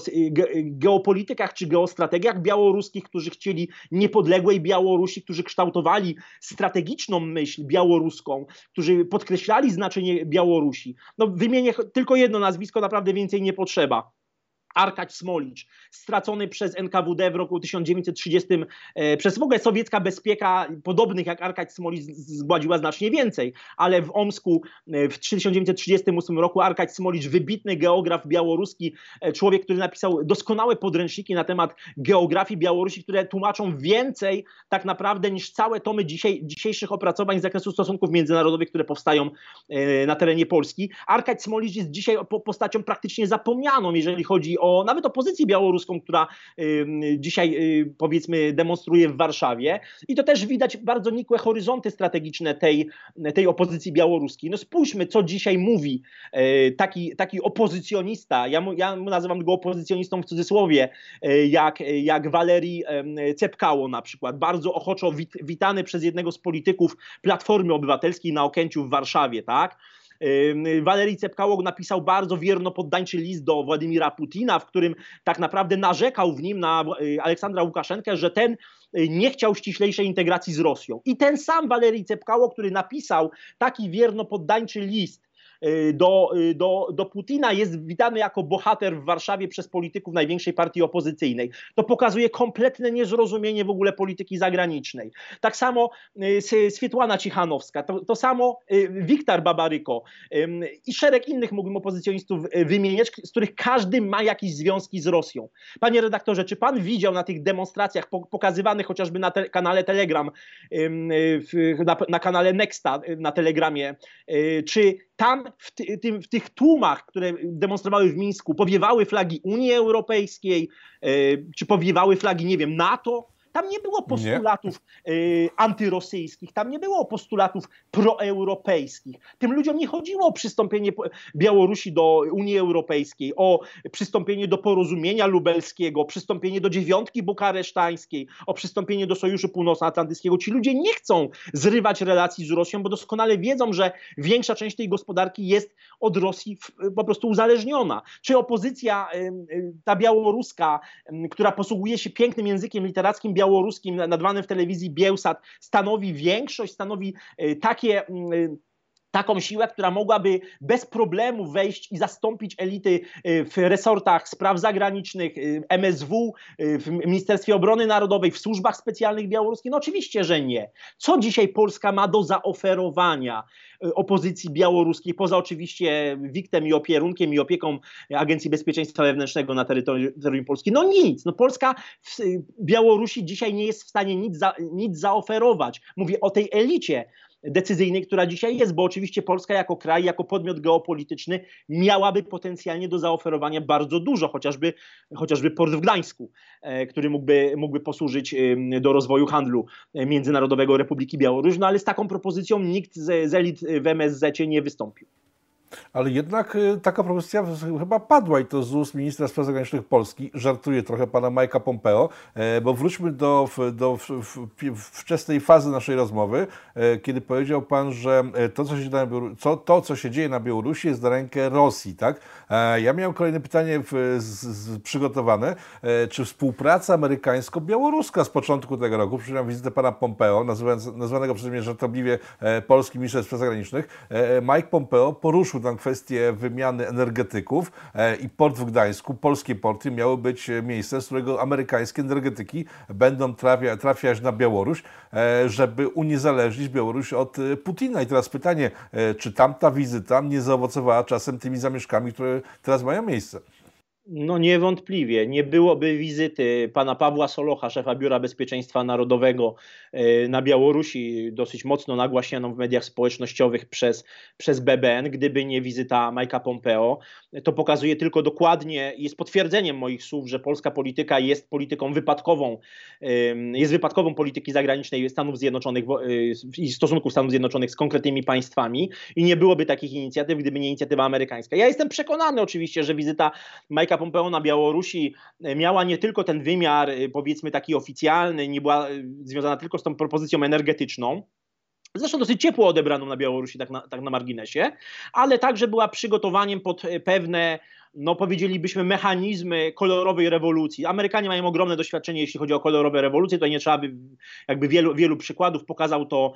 geopolitykach czy geostrategiach białoruskich, którzy chcieli niepodległej Białorusi, którzy kształtowali strategiczną myśl białoruską, którzy podkreślali znaczenie Białorusi. No, wymienię tylko jedno nazwisko, naprawdę więcej więcej nie potrzeba. Arkać Smolicz, stracony przez NKWD w roku 1930, e, przez w ogóle sowiecka bezpieka, podobnych jak Arkać Smolicz zgładziła znacznie więcej, ale w Omsku e, w 1938 roku Arkać Smolicz, wybitny geograf białoruski, e, człowiek, który napisał doskonałe podręczniki na temat geografii Białorusi, które tłumaczą więcej tak naprawdę niż całe tomy dzisiaj, dzisiejszych opracowań z zakresu stosunków międzynarodowych, które powstają na terenie Polski. Arkać Smolicz jest dzisiaj postacią praktycznie zapomnianą, jeżeli chodzi o nawet opozycję białoruską, która dzisiaj y, powiedzmy demonstruje w Warszawie. I to też widać bardzo nikłe horyzonty strategiczne tej, tej opozycji białoruskiej. No spójrzmy, co dzisiaj mówi e, taki, taki opozycjonista, ja, mu, ja nazywam go opozycjonistą w cudzysłowie, e, jak, jak Walerii Cepkało na przykład, bardzo ochoczo wit, witany przez jednego z polityków Platformy Obywatelskiej na Okęciu w Warszawie, tak? Walerii Cepkałok napisał bardzo wierno poddańczy list do Władimira Putina, w którym tak naprawdę narzekał w nim na y, Aleksandra Łukaszenkę, że ten y, nie chciał ściślejszej integracji z Rosją. I ten sam Walerii Cepkało, który napisał taki wierno poddańczy list do, y, do, do Putina jest witany jako bohater w Warszawie przez polityków największej partii opozycyjnej. To pokazuje kompletne niezrozumienie w ogóle polityki zagranicznej. Tak samo y, Swietłana Cichanowska, to, to samo Wiktor Babaryko i szereg innych mógłbym opozycjonistów wymieniać, z których każdy ma jakieś związki z Rosją. Panie redaktorze, czy pan widział na tych demonstracjach pokazywanych chociażby na te, kanale Telegram, na, na kanale Nexta na Telegramie, czy tam w, ty, w, tych tłumach, które demonstrowały w Mińsku, powiewały flagi Unii Europejskiej, e, czy powiewały flagi, nie wiem, NATO, tam nie było postulatów. Y, antyrosyjskich, tam nie było postulatów proeuropejskich. Tym ludziom nie chodziło o przystąpienie Białorusi do Unii Europejskiej, o przystąpienie do porozumienia lubelskiego, o przystąpienie do dziewiątki bukaresztańskiej, o przystąpienie do Sojuszu Północnoatlantyckiego. Ci ludzie nie chcą zrywać relacji z Rosją, bo doskonale wiedzą, że większa część tej gospodarki jest od Rosji po prostu uzależniona. Czy opozycja, ta białoruska, która posługuje się pięknym językiem literackim, białoruskim nadwanym w telewizji Bielsat stanowi większość, stanowi e, takie mm, taką siłę, która mogłaby bez problemu wejść i zastąpić elity y, w resortach spraw zagranicznych, y, MSW, y, w Ministerstwie Obrony Narodowej, w służbach specjalnych białoruskich? No oczywiście, że nie. Co dzisiaj Polska ma do zaoferowania opozycji białoruskiej, poza oczywiście wiktem i opierunkiem i opieką Agencji Bezpieczeństwa Wewnętrznego na terytorium Polski? No nic. No Polska w Białorusi dzisiaj nie jest w stanie nic, za, nic zaoferować. Mówię o tej elicie decyzyjnej, która dzisiaj jest, bo oczywiście Polska jako kraj, jako podmiot geopolityczny miałaby potencjalnie do zaoferowania bardzo dużo, chociażby, chociażby port w Gdańsku, e, który mógłby, mógłby posłużyć do rozwoju handlu e, międzynarodowego Republiki Białorusi, no ale z taką propozycją nikt z, z elit w MSZ nie wystąpił. Ale jednak y, taka propozycja chyba padła i to z ust ministra spraw zagranicznych Polski. Żartuje trochę pana Majka Pompeo, e, bo wróćmy do, do wczesnej fazy naszej rozmowy, e, kiedy powiedział pan, że e, to, co się, na co, to, co się dzieje na Białorusi jest na rękę Rosji, tak? Ja miałem kolejne pytanie przygotowane. Czy współpraca amerykańsko-białoruska z początku tego roku, przypominam wizytę pana Pompeo, nazwanego przez mnie żartobliwie polskim ministrem spraw zagranicznych, Mike Pompeo poruszył tam kwestię wymiany energetyków e, i port w Gdańsku, polskie porty miały być miejscem, z którego amerykańskie energetyki będą trafia, trafiać na Białoruś, e, żeby uniezależnić Białoruś od e, Putina. I teraz pytanie, czy tamta wizyta nie zaowocowała czasem tymi zamieszkami, które teraz mają miejsce? No niewątpliwie. Nie byłoby wizyty pana Pawła Solocha, szefa Biura Bezpieczeństwa Narodowego e, na Białorusi, dosyć mocno nagłaśnianą w mediach społecznościowych przez, przez BBN, gdyby nie wizyta Majka Pompeo. To pokazuje tylko dokładnie, jest potwierdzeniem moich słów, że polska polityka jest polityką wypadkową, jest wypadkową polityki zagranicznej Stanów Zjednoczonych e, i stosunków Stanów Zjednoczonych z konkretnymi państwami i nie byłoby takich inicjatyw, gdyby nie inicjatywa amerykańska. Ja jestem przekonany oczywiście, że wizyta Majka Majka Pompeo na Białorusi e, miała nie tylko ten wymiar, e, powiedzmy taki oficjalny, nie była e, związana tylko z tą propozycją energetyczną, Zresztą dosyć ciepło odebraną na Białorusi, tak na, tak na marginesie, ale także była przygotowaniem pod pewne no powiedzielibyśmy, mechanizmy kolorowej rewolucji. Amerykanie mają ogromne doświadczenie, jeśli chodzi o kolorowe rewolucje, tutaj nie trzeba by jakby wielu, wielu przykładów, pokazał to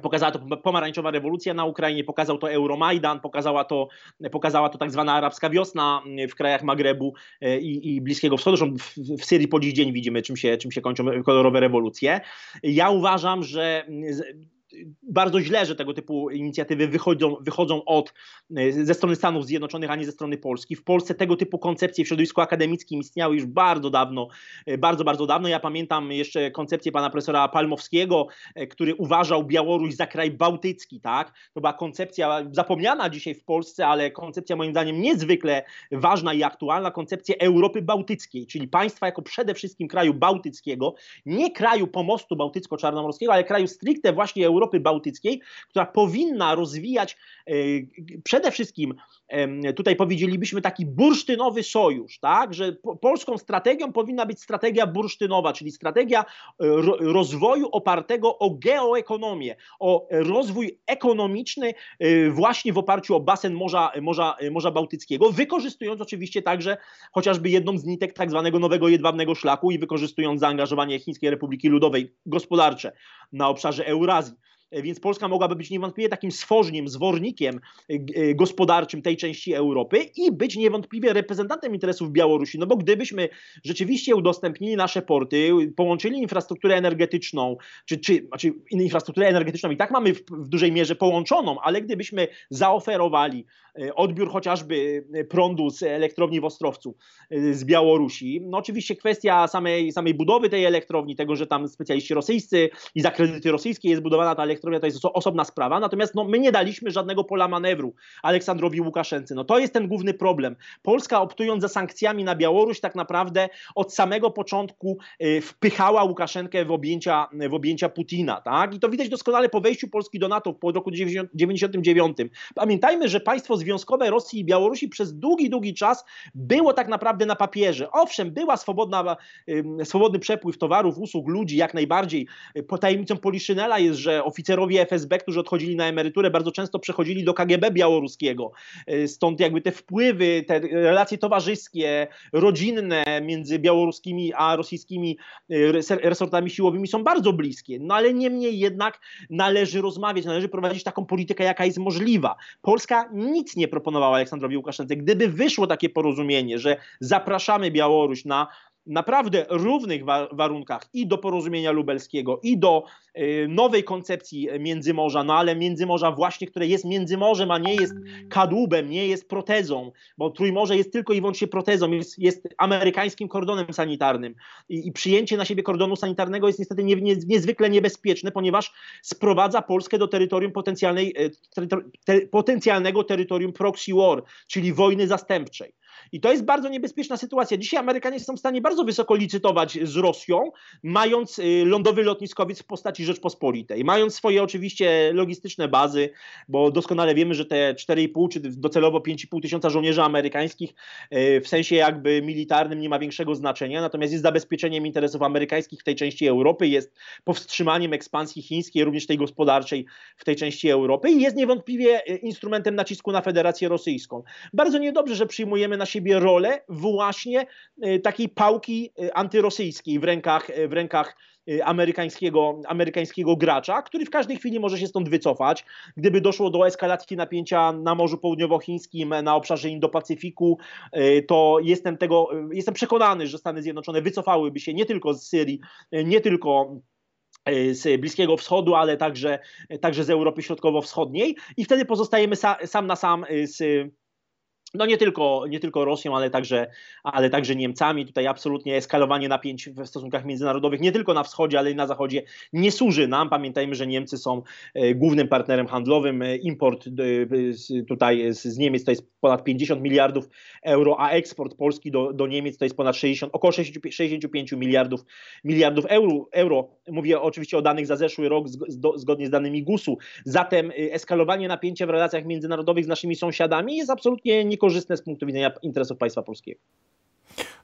Pokazała to pomarańczowa rewolucja na Ukrainie, pokazał to Euromajdan, pokazała to, pokazała to tak zwana arabska wiosna w krajach Magrebu e, i, i Bliskiego Wschodu. Zresztą w, w Syrii po dziś dzień widzimy, czym się, czym się kończą kolorowe rewolucje. Ja uważam, że bardzo źle, że tego typu inicjatywy wychodzą, wychodzą od, e, ze strony Stanów Zjednoczonych, a nie ze strony Polski. W Polsce tego typu koncepcje w środowisku akademickim istniały już bardzo dawno, e, bardzo, bardzo dawno. Ja pamiętam jeszcze koncepcję pana profesora Palmowskiego, e, który uważał Białoruś za kraj bałtycki, tak? To była koncepcja zapomniana dzisiaj w Polsce, ale koncepcja moim zdaniem niezwykle ważna i aktualna, koncepcja Europy Bałtyckiej, czyli państwa jako przede wszystkim kraju bałtyckiego, nie kraju pomostu bałtycko-czarnomorskiego, ale kraju stricte właśnie Europy Europy Bałtyckiej, która powinna rozwijać e, przede wszystkim, tutaj powiedzielibyśmy taki bursztynowy sojusz, tak, że polską strategią powinna być strategia bursztynowa, czyli strategia e, rozwoju opartego o geoekonomię, o rozwój ekonomiczny e, właśnie w oparciu o basen Morza, Morza, Morza Bałtyckiego, wykorzystując oczywiście także chociażby jedną z nitek tak zwanego nowego jedwabnego szlaku i wykorzystując zaangażowanie Chińskiej Republiki Ludowej gospodarcze na obszarze Eurazji. E, więc Polska mogłaby być niewątpliwie takim stworzeniem, zwornikiem e, e, gospodarczym tej części Europy i być niewątpliwie reprezentantem interesów Białorusi. No bo gdybyśmy rzeczywiście udostępnili nasze porty, połączyli infrastrukturę energetyczną, czy, czy znaczy infrastrukturę energetyczną i tak mamy w, w dużej mierze połączoną, ale gdybyśmy zaoferowali odbiór chociażby prądu z elektrowni w Ostrowcu z Białorusi, no oczywiście kwestia samej, samej budowy tej elektrowni, tego, że tam specjaliści rosyjscy i za kredyty rosyjskie jest budowana ta elektrownia, to jest osobna sprawa, natomiast no, my nie daliśmy żadnego pola manewru Aleksandrowi Łukaszence. No to jest ten główny problem. Polska optując za sankcjami na Białoruś tak naprawdę od samego początku y, wpychała Łukaszenkę w objęcia, w objęcia Putina, tak? I to widać doskonale po wejściu Polski do NATO po roku 1999. Pamiętajmy, że państwo związkowe Rosji i Białorusi przez długi, długi czas było tak naprawdę na papierze. Owszem, była swobodna, swobodny przepływ towarów, usług, ludzi, jak najbardziej. Po tajemnicą Poliszynela jest, że oficerowie oficerowie FSB, którzy odchodzili na emeryturę, bardzo często przechodzili do KGB białoruskiego. E, stąd jakby te wpływy, te relacje towarzyskie, rodzinne między białoruskimi a rosyjskimi e, resortami siłowymi są bardzo bliskie. No ale niemniej jednak należy rozmawiać, należy prowadzić taką politykę, jaka jest możliwa. Polska nic nie proponowała Aleksandrowi Łukaszence. Gdyby wyszło takie porozumienie, że zapraszamy Białoruś na naprawdę równych warunkach i do porozumienia lubelskiego, i do y, nowej koncepcji Międzymorza, no ale Międzymorza właśnie, które jest Międzymorzem, a nie jest kadłubem, nie jest protezą, bo Trójmorze jest tylko i wyłącznie protezą, jest, jest amerykańskim kordonem sanitarnym I, i, przyjęcie na siebie kordonu sanitarnego jest niestety nie, nie, niezwykle niebezpieczne, ponieważ sprowadza Polskę do terytorium potencjalnej, e, te, potencjalnego terytorium proxy war, czyli wojny zastępczej. I to jest bardzo niebezpieczna sytuacja. Dzisiaj Amerykanie są w stanie bardzo wysoko licytować z Rosją, mając y, lądowy lotniskowiec w postaci Rzeczpospolitej, mając swoje oczywiście logistyczne bazy, bo doskonale wiemy, że te 4,5 czy docelowo 5,5 tysiąca żołnierzy amerykańskich y, w sensie jakby militarnym nie ma większego znaczenia, natomiast jest zabezpieczeniem interesów amerykańskich w tej części Europy, jest powstrzymaniem ekspansji chińskiej, również tej gospodarczej w tej części Europy i jest niewątpliwie y, instrumentem nacisku na Federację Rosyjską. Bardzo niedobrze, że przyjmujemy na siebie rolę właśnie e, takiej pałki e, antyrosyjskiej w rękach, e, w rękach amerykańskiego, amerykańskiego gracza, który w każdej chwili może się stąd wycofać. Gdyby doszło do eskalacji napięcia na Morzu Południowochińskim, na obszarze Indo-Pacyfiku, to jestem tego, jestem przekonany, że Stany Zjednoczone wycofałyby się nie tylko z Syrii, nie tylko z Bliskiego Wschodu, ale także, także z Europy Środkowo-Wschodniej i wtedy pozostajemy sa, sam na sam z no nie tylko, nie tylko Rosją, ale także, ale także Niemcami. Tutaj absolutnie eskalowanie napięć w stosunkach międzynarodowych, nie tylko na wschodzie, ale i na zachodzie, nie służy nam. Pamiętajmy, że Niemcy są e, głównym partnerem handlowym. E, import e, tutaj z Niemiec to jest ponad 50 miliardów euro, a eksport Polski do, do Niemiec to jest ponad 60, około 65 miliardów, miliardów euro, euro. Mówię oczywiście o danych za zeszły rok, zgodnie z danymi GUS-u. Zatem eskalowanie napięcia w relacjach międzynarodowych z naszymi sąsiadami jest absolutnie nie korzystne z punktu widzenia interesów państwa polskiego.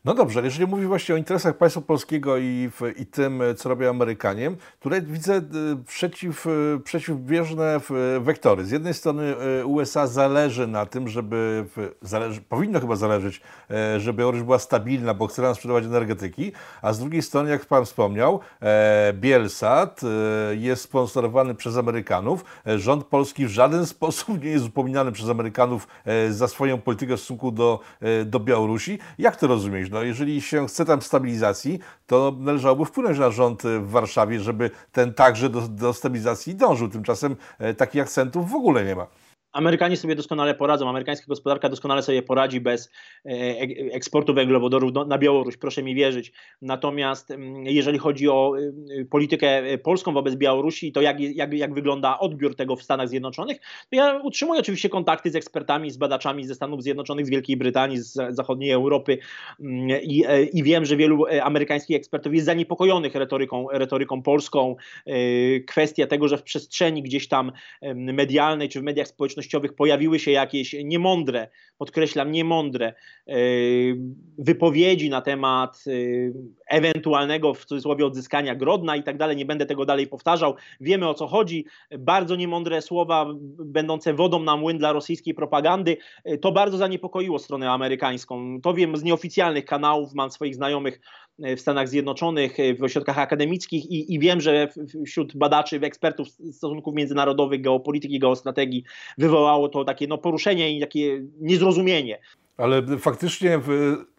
No dobrze, jeżeli mówisz właśnie o interesach państwa polskiego i, i tym, co robią Amerykanie, tutaj widzę e, przeciw, e, przeciwbieżne wektory. Z jednej strony e, USA zależy na tym, żeby, zależy, powinno chyba zależeć, żeby Białoruś była stabilna, bo chce nam sprzedawać energetyki, a z drugiej strony, jak Pan wspomniał, Bielsat jest sponsorowany przez Amerykanów. Rząd polski w żaden sposób nie jest upominany przez Amerykanów za swoją politykę w stosunku do, do Białorusi. Jak to rozumieć? No, jeżeli się chce tam stabilizacji, to należałoby wpłynąć na rząd w Warszawie, żeby ten także do, do stabilizacji dążył. Tymczasem e, takich akcentów w ogóle nie ma. Amerykanie sobie doskonale poradzą, amerykańska gospodarka doskonale sobie poradzi bez e, eksportu węglowodorów na Białoruś, proszę mi wierzyć. Natomiast mm, jeżeli chodzi o y, politykę polską wobec Białorusi, to jak, jak, jak wygląda odbiór tego w Stanach Zjednoczonych, to ja utrzymuję oczywiście kontakty z ekspertami, z badaczami ze Stanów Zjednoczonych, z Wielkiej Brytanii, z zachodniej Europy mm, i, e, i wiem, że wielu e, amerykańskich ekspertów jest zaniepokojonych retoryką, retoryką polską. Kwestia tego, że w przestrzeni gdzieś tam medialnej czy w mediach społecznościowych społecznościowych pojawiły się jakieś niemądre, podkreślam, niemądre e, wypowiedzi na temat e, ewentualnego w cudzysłowie odzyskania Grodna i tak dalej. Nie będę tego dalej powtarzał. Wiemy o co chodzi. Bardzo niemądre słowa, będące wodą na młyn dla rosyjskiej propagandy. E, to bardzo zaniepokoiło stronę amerykańską. To wiem z nieoficjalnych kanałów, mam swoich znajomych w Stanach Zjednoczonych, w ośrodkach akademickich i, i wiem, że wśród badaczy, ekspertów stosunków międzynarodowych, geopolityki, geostrategii wywołało to takie no, poruszenie i takie niezrozumienie. Ale faktycznie,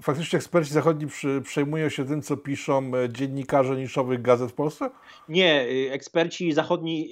faktycznie eksperci zachodni przejmują się tym, co piszą e, dziennikarze niszowych gazet w Polsce? Nie, eksperci zachodni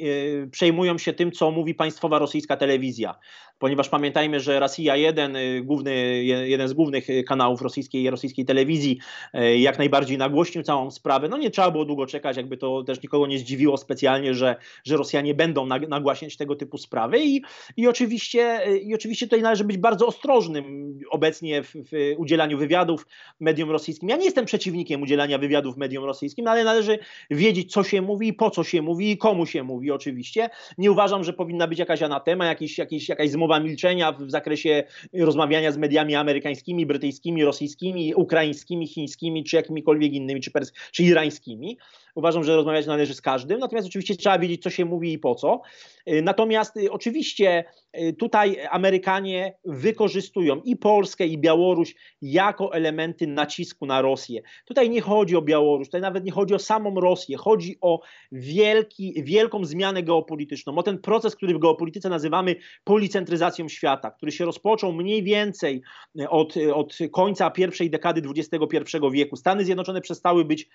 przejmują się tym, co mówi państwowa rosyjska telewizja ponieważ pamiętajmy, że Rosja 1, y, główny, jeden z głównych kanałów rosyjskiej, rosyjskiej telewizji, y, jak najbardziej nagłośnił całą sprawę. No nie trzeba było długo czekać, jakby to też nikogo nie zdziwiło specjalnie, że, że Rosjanie będą nagłaśniać tego typu sprawy i, i, oczywiście, y, i oczywiście tutaj należy być bardzo ostrożnym obecnie w, w udzielaniu wywiadów mediom rosyjskim. Ja nie jestem przeciwnikiem udzielania wywiadów mediom rosyjskim, ale należy wiedzieć, co się mówi, po co się mówi i komu się mówi oczywiście. Nie uważam, że powinna być jakaś anatema, jakiś, jakiś, jakaś zmowa umowa milczenia w zakresie rozmawiania z mediami amerykańskimi, brytyjskimi, rosyjskimi, ukraińskimi, chińskimi, czy jakimikolwiek innymi, czy, pers- czy irańskimi. Uważam, że rozmawiać należy z każdym, natomiast oczywiście trzeba wiedzieć, co się mówi i po co. Y, natomiast y, oczywiście y, tutaj Amerykanie wykorzystują i Polskę, i Białoruś jako elementy nacisku na Rosję. Tutaj nie chodzi o Białoruś, tutaj nawet nie chodzi o samą Rosję, chodzi o wielki, wielką zmianę geopolityczną, o ten proces, który w geopolityce nazywamy policentryzacją świata, który się rozpoczął mniej więcej od, od końca pierwszej dekady XXI wieku. Stany Zjednoczone przestały być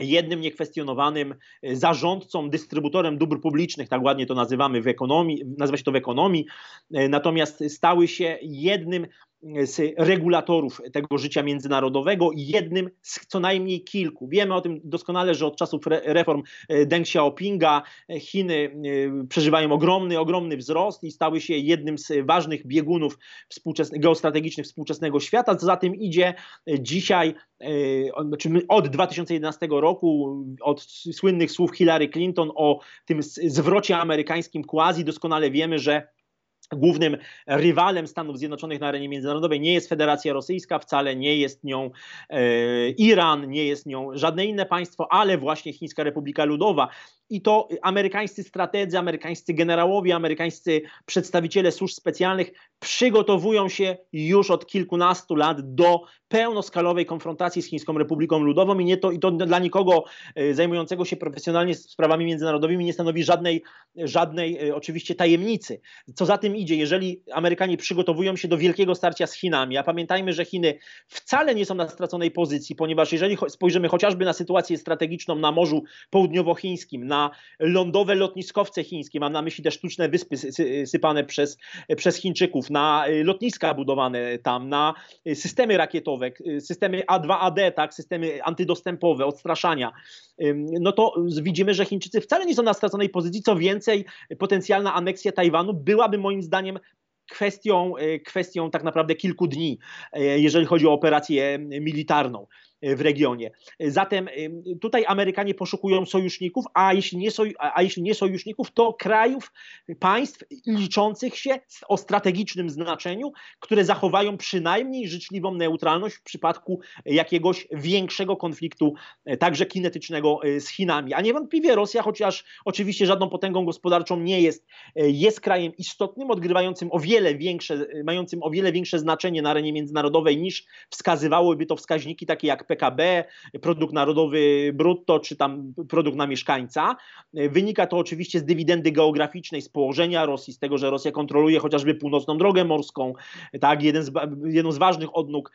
jednym niekwestionowanym e, zarządcą, dystrybutorem dóbr publicznych, tak ładnie to nazywamy w ekonomii, nazywa się to w ekonomii, e, natomiast stały się jednym z regulatorów tego życia międzynarodowego jednym z co najmniej kilku. Wiemy o tym doskonale, że od czasów reform e, Deng Xiaopinga Chiny przeżywają ogromny, ogromny wzrost i stały się jednym z ważnych biegunów współczesnych, geostrategicznych współczesnego świata. Co za tym idzie dzisiaj od 2011 roku, od słynnych słów Hillary Clinton o tym zwrocie amerykańskim quasi, doskonale wiemy, że Głównym rywalem Stanów Zjednoczonych na arenie międzynarodowej nie jest Federacja Rosyjska, wcale nie jest nią e, Iran, nie jest nią żadne inne państwo, ale właśnie Chińska Republika Ludowa. I to amerykańscy strategzy, amerykańscy generałowie, amerykańscy przedstawiciele służb specjalnych przygotowują się już od kilkunastu lat do pełnoskalowej konfrontacji z Chińską Republiką Ludową i, nie to, i to dla nikogo e, zajmującego się profesjonalnie sprawami międzynarodowymi nie stanowi żadnej, żadnej e, oczywiście tajemnicy. Co za tym idzie, jeżeli Amerykanie przygotowują się do wielkiego starcia z Chinami, a pamiętajmy, że Chiny wcale nie są na straconej pozycji, ponieważ jeżeli spojrzymy chociażby na sytuację strategiczną na Morzu Południowochińskim, na lądowe lotniskowce chińskie, mam na myśli te sztuczne wyspy sypane przez, przez Chińczyków, na y, lotniska budowane tam, na y, systemy rakietowe, y, systemy A2AD, tak, systemy antydostępowe, odstraszania, no to widzimy, że Chińczycy wcale nie są na straconej pozycji. Co więcej, potencjalna aneksja Tajwanu byłaby moim zdaniem kwestią, kwestią tak naprawdę kilku dni, jeżeli chodzi o operację militarną. W regionie. Zatem tutaj Amerykanie poszukują sojuszników, a jeśli nie, soj, a jeśli nie sojuszników, to krajów, państw liczących się o strategicznym znaczeniu, które zachowają przynajmniej życzliwą neutralność w przypadku jakiegoś większego konfliktu, także kinetycznego z Chinami. A niewątpliwie Rosja, chociaż oczywiście żadną potęgą gospodarczą nie jest, jest krajem istotnym, odgrywającym o wiele większe, mającym o wiele większe znaczenie na arenie międzynarodowej niż wskazywałyby to wskaźniki takie jak PKB, produkt narodowy brutto czy tam produkt na mieszkańca. Wynika to oczywiście z dywidendy geograficznej, z położenia Rosji, z tego, że Rosja kontroluje chociażby północną drogę morską, tak, jeden z, jedną z ważnych odnóg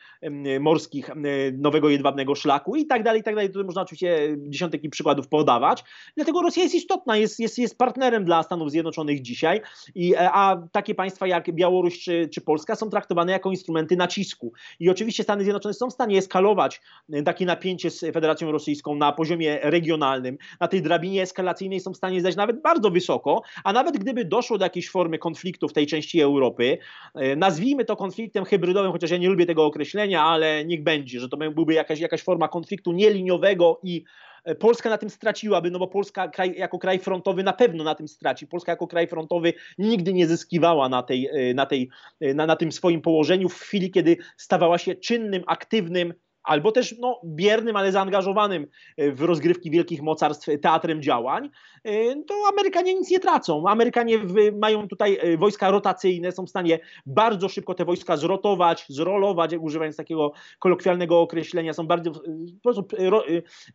morskich nowego jedwabnego szlaku i tak dalej, i tak dalej. Tutaj można oczywiście dziesiątki przykładów podawać. Dlatego Rosja jest istotna, jest, jest, jest partnerem dla Stanów Zjednoczonych dzisiaj, i, a takie państwa jak Białoruś czy, czy Polska są traktowane jako instrumenty nacisku. I oczywiście Stany Zjednoczone są w stanie eskalować takie napięcie z Federacją Rosyjską na poziomie regionalnym. Na tej drabinie eskalacyjnej są w stanie zejść nawet bardzo wysoko, a nawet gdyby doszło do jakiejś formy konfliktu w tej części Europy, e, nazwijmy to konfliktem hybrydowym, chociaż ja nie lubię tego określenia, ale niech będzie, że to byłby jakaś, jakaś forma konfliktu nieliniowego i E, Polska na tym straciłaby, no bo Polska kraj, jako kraj frontowy na pewno na tym straci. Polska jako kraj frontowy nigdy nie zyskiwała na, tej, e, na, tej, na, na tym swoim położeniu w chwili, kiedy stawała się czynnym, aktywnym albo też no, biernym, ale zaangażowanym e, w rozgrywki wielkich mocarstw teatrem działań, e, to Amerykanie nic nie tracą. Amerykanie mają tutaj e, wojska rotacyjne, są w stanie bardzo szybko te wojska zrotować, zrolować, używając takiego kolokwialnego określenia, są bardzo,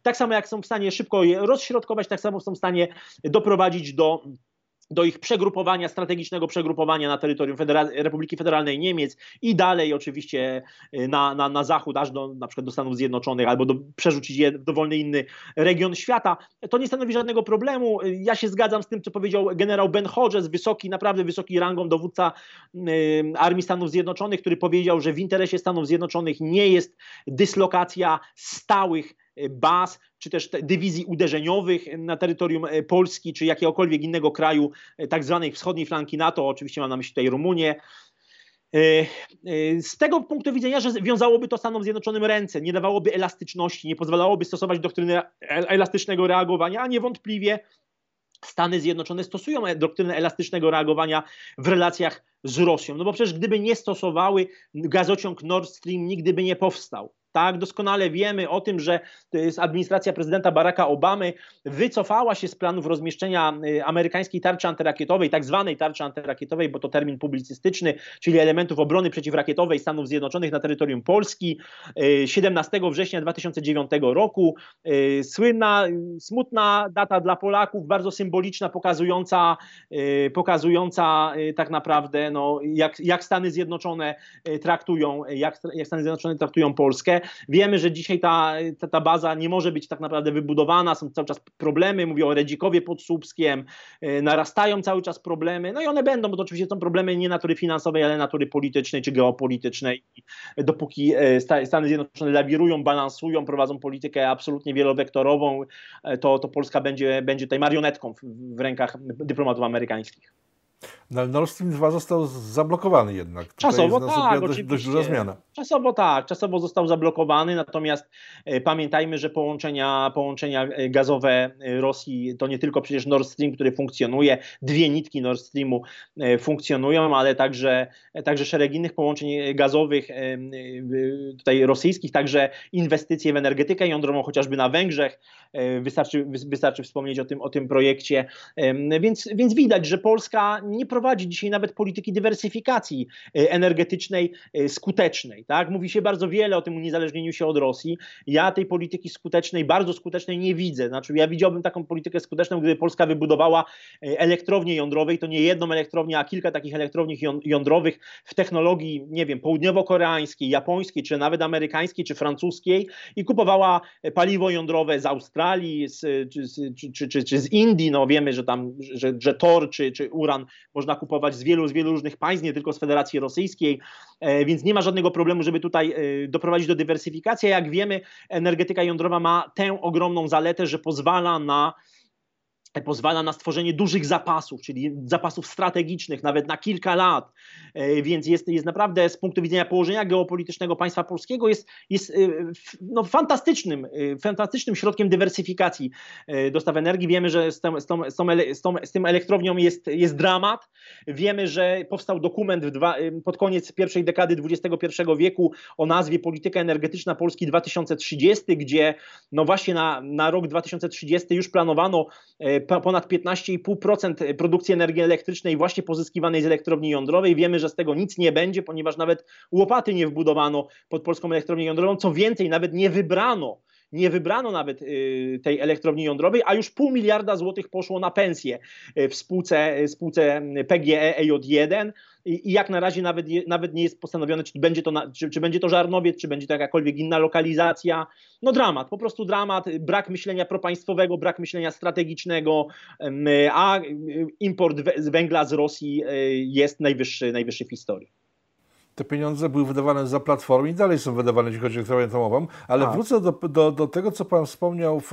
tak samo jak są w stanie szybko je rozśrodkować, tak samo są w stanie doprowadzić do do ich przegrupowania, strategicznego przegrupowania na terytorium Federal Republiki Federalnej Niemiec i dalej oczywiście y, na, na, na zachód, aż do, na przykład do Stanów Zjednoczonych, albo do, przerzucić je w dowolny inny region świata, to nie stanowi żadnego problemu. Ja się zgadzam z tym, co powiedział generał Ben Hodges, wysoki, naprawdę wysoki rangą dowódca y, Armii Stanów Zjednoczonych, który powiedział, że w interesie Stanów Zjednoczonych nie jest dyslokacja stałych baz, czy też dywizji uderzeniowych na terytorium e, Polski, czy jakiegokolwiek innego kraju e, tak zwanej wschodniej flanki NATO, oczywiście mam na myśli tutaj Rumunię, e, z tego punktu widzenia, że wiązałoby to Stanom Zjednoczonym ręce, nie dawałoby elastyczności, nie pozwalałoby stosować doktryny elastycznego reagowania, a niewątpliwie Stany Zjednoczone stosują doktrynę elastycznego reagowania w relacjach z Rosją. No bo przecież gdyby nie stosowały, gazociąg Nord Stream nigdy by nie powstał. Tak, doskonale wiemy o tym, że administracja prezydenta Baracka Obamy wycofała się z planów rozmieszczenia y, amerykańskiej tarczy antyrakietowej, tak zwanej tarczy antyrakietowej, bo to termin publicystyczny, czyli elementów obrony przeciwrakietowej Stanów Zjednoczonych na terytorium Polski 17 y, września 2009 roku. Y, słynna, smutna data dla Polaków, bardzo symboliczna, pokazująca, pokazująca tak naprawdę, no, jak, jak Stany Zjednoczone traktują, jak, jak Stany Zjednoczone traktują Polskę. Wiemy, że dzisiaj ta, ta, ta, baza nie może być tak naprawdę wybudowana, są cały czas problemy, mówię o Redzikowie pod Słupskiem, e, narastają cały czas problemy, no i one będą, bo to oczywiście są problemy nie natury finansowej, ale natury politycznej czy geopolitycznej. Dopóki e, Stany Zjednoczone lawirują, balansują, prowadzą politykę absolutnie wielowektorową, e, to, to Polska będzie, będzie tutaj marionetką w, w rękach dyplomatów amerykańskich. No, Nord Stream 2 został zablokowany jednak. Tutaj czasowo tak, dość, dość duża zmiana. Czasowo tak, czasowo został zablokowany, natomiast e, pamiętajmy, że połączenia, połączenia e, gazowe e, Rosji to nie tylko przecież Nord Stream, który funkcjonuje, dwie nitki Nord Streamu e, funkcjonują, ale także, także szereg innych połączeń gazowych e, tutaj rosyjskich, także inwestycje w energetykę jądrową, chociażby na Węgrzech, wystarczy, wystarczy wspomnieć o tym, o tym projekcie, więc, więc widać, że Polska nie prowadzi dzisiaj nawet polityki dywersyfikacji e, energetycznej e, skutecznej. Tak? Mówi się bardzo wiele o tym uniezależnieniu się od Rosji. Ja tej polityki skutecznej, bardzo skutecznej nie widzę. Znaczy, ja widziałbym taką politykę skuteczną, gdyby Polska wybudowała e, elektrownię jądrowej, to nie jedną elektrownię, a kilka takich elektrowni jądrowych w technologii, nie wiem, południowo-koreańskiej, japońskiej, czy nawet amerykańskiej, czy francuskiej i kupowała paliwo jądrowe z Australii, z, czy, czy, czy, czy, z Indii. No wiemy, że tam, że, że tor czy, czy uran można kupować z wielu, z wielu różnych państw, nie tylko z Federacji Rosyjskiej, e, więc nie ma żadnego problemu, żeby tutaj e, doprowadzić do dywersyfikacji. Jak wiemy, energetyka jądrowa ma tę ogromną zaletę, że pozwala na pozwala na stworzenie dużych zapasów, czyli zapasów strategicznych, nawet na kilka lat, e, więc jest, jest naprawdę z punktu widzenia położenia geopolitycznego państwa polskiego jest, jest e, no, fantastycznym, e, fantastycznym środkiem dywersyfikacji dostaw energii. Wiemy, że z, tą, z, tą, z, tą, z tym elektrownią jest, jest dramat. Wiemy, że powstał dokument dwa, pod koniec pierwszej dekady XXI wieku o nazwie Polityka Energetyczna Polski 2030, gdzie no właśnie na, na rok 2030 już planowano ponad 15,5% produkcji energii elektrycznej właśnie pozyskiwanej z elektrowni jądrowej. Wiemy, że z tego nic nie będzie, ponieważ nawet łopaty nie wbudowano pod polską elektrownię jądrową. Co więcej, nawet nie wybrano nie wybrano nawet y, tej elektrowni jądrowej, a już pół miliarda złotych poszło na pensję y, w spółce, y, spółce PGE EJ1 i, jak na razie nawet, nawet nie jest postanowione, czy będzie, to czy, czy będzie to Żarnowiec, czy będzie to jakakolwiek inna lokalizacja. No dramat, po prostu dramat, brak myślenia propaństwowego, brak myślenia strategicznego, a import węgla z Rosji jest najwyższy, najwyższy w historii te pieniądze były wydawane za platformy i dalej są wydawane, jeśli chodzi o elektrownię atomową, ale A. wrócę do, do, do, tego, co Pan wspomniał w,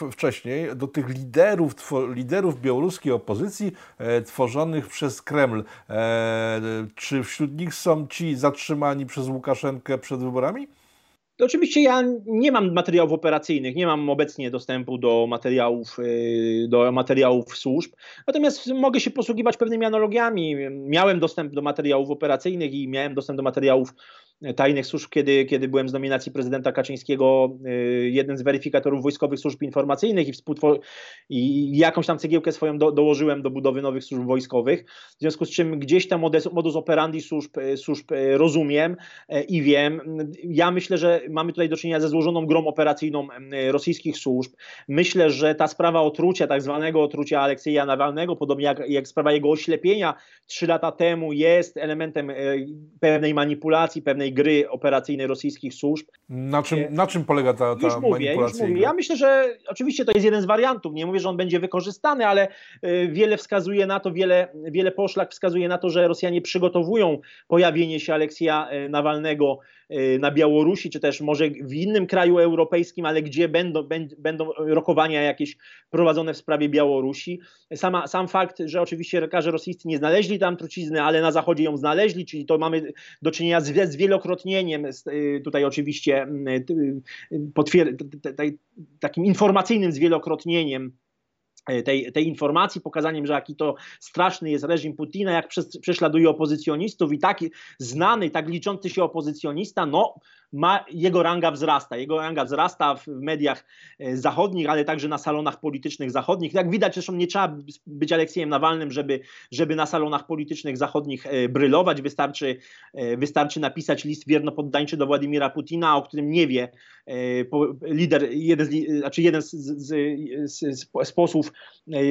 w, wcześniej, do tych liderów, tw, liderów białoruskiej opozycji e, tworzonych przez Kreml. E, czy wśród nich są ci zatrzymani przez Łukaszenkę przed wyborami? To oczywiście ja nie mam materiałów operacyjnych, nie mam obecnie dostępu do materiałów, y, do materiałów służb, natomiast mogę się posługiwać pewnymi analogiami. Miałem dostęp do materiałów operacyjnych i miałem dostęp do materiałów tajnych służb, kiedy, kiedy byłem z nominacji prezydenta Kaczyńskiego y, jeden z weryfikatorów wojskowych służb informacyjnych i, współtwor- i jakąś tam cegiełkę swoją do, dołożyłem do budowy nowych służb wojskowych, w związku z czym gdzieś tam modus, operandi służb, y, służb y, rozumiem i wiem. Ja myślę, że mamy tutaj do czynienia ze złożoną grą operacyjną rosyjskich służb. Myślę, że ta sprawa otrucia, tak zwanego otrucia Aleksieja Nawalnego, podobnie jak, jak sprawa jego oślepienia trzy lata temu jest elementem pewnej manipulacji, pewnej gry operacyjnej rosyjskich służb. Na czym, na czym polega ta, ta już mówię, już mówię. Ja myślę, że oczywiście to jest jeden z wariantów. Nie mówię, że on będzie wykorzystany, ale y, wiele wskazuje na to, wiele, wiele poszlak wskazuje na to, że Rosjanie przygotowują pojawienie się Aleksja y, Nawalnego na Białorusi, czy też może w innym kraju europejskim, ale gdzie będą, będą rokowania jakieś prowadzone w sprawie Białorusi. Sama, sam fakt, że oczywiście lekarze rosyjscy nie znaleźli tam trucizny, ale na zachodzie ją znaleźli, czyli to mamy do czynienia z, z wielokrotnieniem, y, tutaj oczywiście y, potwier- takim informacyjnym zwielokrotnieniem tej, tej informacji, pokazaniem, że jaki to straszny jest reżim Putina, jak prześladuje opozycjonistów i taki znany, tak liczący się opozycjonista, no ma, jego ranga wzrasta. Jego ranga wzrasta w mediach e, zachodnich, ale także na salonach politycznych zachodnich. Jak widać, zresztą nie trzeba być Aleksiejem Nawalnym, żeby, żeby na salonach politycznych zachodnich e, brylować. Wystarczy, e, wystarczy napisać list wiernopoddańczy do Władimira Putina, o którym nie wie lider, jeden, z, znaczy jeden z, z, z, z posłów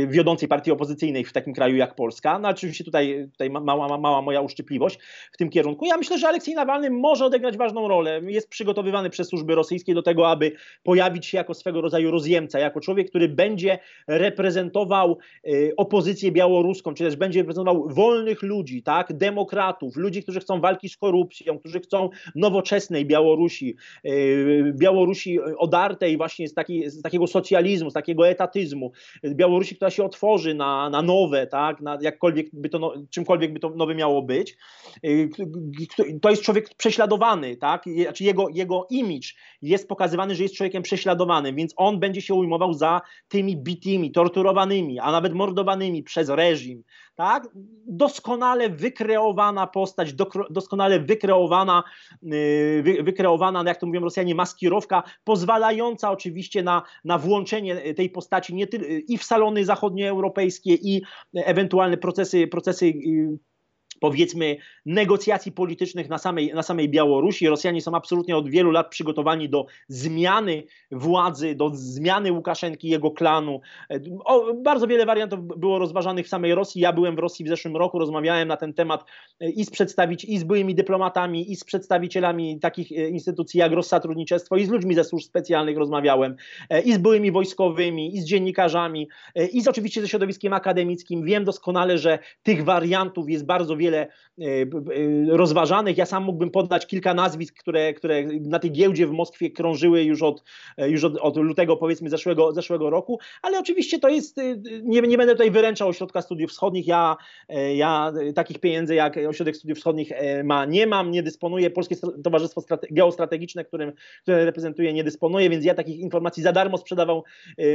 wiodącej partii opozycyjnej w takim kraju jak Polska. No oczywiście tutaj, tutaj mała, mała moja uszczypliwość w tym kierunku. Ja myślę, że Aleksiej Nawalny może odegrać ważną rolę jest przygotowywany przez służby rosyjskie do tego, aby pojawić się jako swego rodzaju rozjemca, jako człowiek, który będzie reprezentował y, opozycję białoruską, czy też będzie reprezentował wolnych ludzi, tak, demokratów, ludzi, którzy chcą walki z korupcją, którzy chcą nowoczesnej Białorusi, y, Białorusi odartej właśnie z, taki, z takiego socjalizmu, z takiego etatyzmu, Białorusi, która się otworzy na, na nowe, tak, na jakkolwiek by to, no, czymkolwiek by to nowe miało być. Y, to jest człowiek prześladowany, tak, znaczy jego, jego image jest pokazywany, że jest człowiekiem prześladowanym, więc on będzie się ujmował za tymi bitymi, torturowanymi, a nawet mordowanymi przez reżim. Tak? Doskonale wykreowana postać, doskonale wykreowana, y, wykreowana, jak to mówią Rosjanie, maskirowka, pozwalająca oczywiście na, na włączenie tej postaci nie tylko i w salony zachodnioeuropejskie, i ewentualne procesy, procesy y, powiedzmy negocjacji politycznych na samej, na samej Białorusi. Rosjanie są absolutnie od wielu lat przygotowani do zmiany władzy, do zmiany Łukaszenki, jego klanu. O, bardzo wiele wariantów było rozważanych w samej Rosji. Ja byłem w Rosji w zeszłym roku, rozmawiałem na ten temat e, i z przedstawić, i z byłymi dyplomatami, i z przedstawicielami takich e, instytucji jak Rozsatrudniczestwo, i z ludźmi ze służb specjalnych rozmawiałem, e, i z byłymi wojskowymi, i z dziennikarzami, i z oczywiście ze środowiskiem akademickim. Wiem doskonale, że tych wariantów jest bardzo wiele wiele rozważanych. Ja sam mógłbym podać kilka nazwisk, które, które na tej giełdzie w Moskwie krążyły już od, już od, od lutego powiedzmy zeszłego, zeszłego roku, ale oczywiście to jest, nie, nie będę tutaj wyręczał Ośrodka Studiów Wschodnich, ja, ja takich pieniędzy jak Ośrodek Studiów Wschodnich ma, nie mam, nie dysponuję, Polskie Towarzystwo Strate Geostrategiczne, którym, które reprezentuję, nie dysponuję, więc ja takich informacji za darmo sprzedawał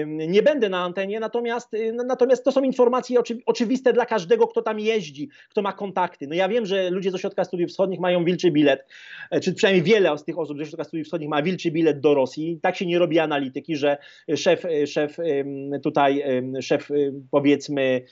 nie będę na antenie, natomiast, natomiast to są informacje oczywiste dla każdego, kto tam jeździ, kto ma kontakty. No ja wiem, że ludzie z Ośrodka Studiów Wschodnich mają wilczy bilet, e, czy przynajmniej wiele z tych osób z Ośrodka Studiów Wschodnich ma wilczy bilet do Rosji. Tak się nie robi analityki, że szef, szef tutaj, szef powiedzmy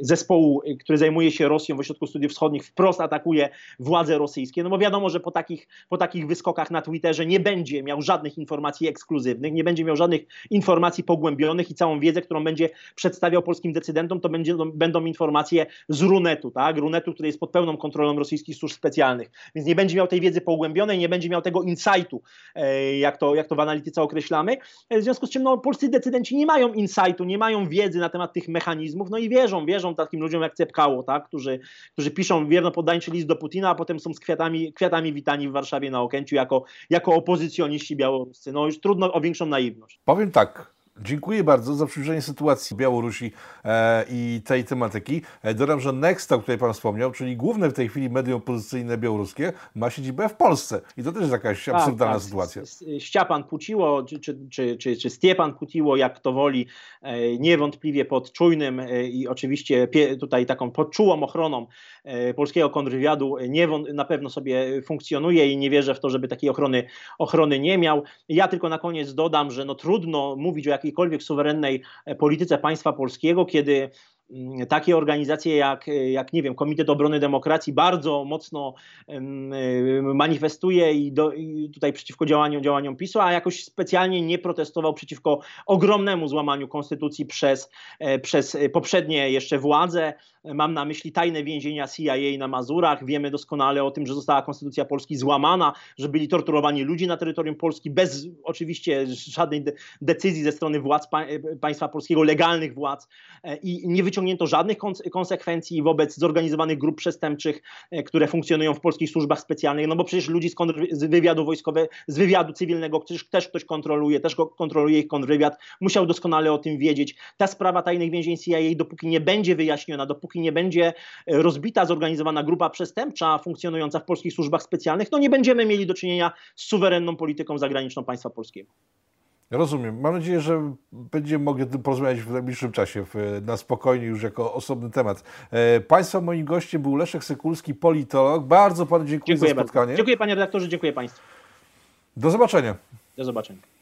zespołu, który zajmuje się Rosją w Ośrodku Studiów Wschodnich wprost atakuje władze rosyjskie, no bo wiadomo, że po takich, po takich wyskokach na Twitterze nie będzie miał żadnych informacji ekskluzywnych, nie będzie miał żadnych informacji pogłębionych i całą wiedzę, którą będzie przedstawiał polskim decydentom, to będzie, no, będą informacje z Runetu, tak? Runetu, który jest pod pełną kontrolą rosyjskich służb specjalnych, więc nie będzie miał tej wiedzy pogłębionej, nie będzie miał tego insightu, e, jak to, jak to w analityce określamy, e, w związku z czym no, polscy decydenci nie mają insightu, nie mają wiedzy na temat tych mechanizmów, no i wierzą, wierzą takim ludziom jak Cepkało, tak? którzy, którzy piszą wierno poddańczy list do Putina, a potem są z kwiatami, kwiatami witani w Warszawie na Okęciu jako, jako opozycjoniści białoruscy. No już trudno o większą naiwność. Powiem tak, Dziękuję bardzo za przybliżenie sytuacji Białorusi e, i tej tematyki. E, dodam, że Next, o której Pan wspomniał, czyli główne w tej chwili medium opozycyjne białoruskie, ma siedzibę w Polsce. I to też jest jakaś tak, absurdalna tak. sytuacja. Ściapan Puciło, czy, czy, czy, czy, czy Stiepan Putiło, jak to woli, e, niewątpliwie pod czujnym e, i oczywiście pie, tutaj taką podczułą ochroną e, polskiego kontrwywiadu nie, na pewno sobie funkcjonuje i nie wierzę w to, żeby takiej ochrony, ochrony nie miał. Ja tylko na koniec dodam, że no trudno mówić o jakiejś jakiejkolwiek suwerennej e, polityce państwa polskiego, kiedy takie organizacje jak, jak, nie wiem, Komitet Obrony Demokracji bardzo mocno e, manifestuje i, do, i tutaj przeciwko działaniom, działaniom PiSu, a jakoś specjalnie nie protestował przeciwko ogromnemu złamaniu konstytucji przez, e, przez poprzednie jeszcze władze. Mam na myśli tajne więzienia CIA na Mazurach. Wiemy doskonale o tym, że została konstytucja Polski złamana, że byli torturowani ludzie na terytorium Polski bez oczywiście żadnej de decyzji ze strony władz pa państwa polskiego, legalnych władz e, i nie wyciągnięto żadnych konsekwencji wobec zorganizowanych grup przestępczych, e, które funkcjonują w polskich służbach specjalnych. No bo przecież ludzi z, z wywiadu wojskowego, z wywiadu cywilnego też, też ktoś kontroluje, też kontroluje ich kontrwywiad, musiał doskonale o tym wiedzieć. Ta sprawa tajnych więzień CIA, dopóki nie będzie wyjaśniona, dopóki dopóki nie będzie e, rozbita, zorganizowana grupa przestępcza funkcjonująca w polskich służbach specjalnych, no nie będziemy mieli do czynienia z suwerenną polityką zagraniczną państwa polskiego. Rozumiem. Mam nadzieję, że będziemy mogli porozmawiać w najbliższym czasie, na spokojnie, już jako osobny temat. E, państwa moim gościem był Leszek Sekulski, politolog. Bardzo Panu dziękuję, dziękuję za spotkanie. Bardzo. Dziękuję Panie redaktorze, dziękuję Państwu. Do zobaczenia. Do zobaczenia.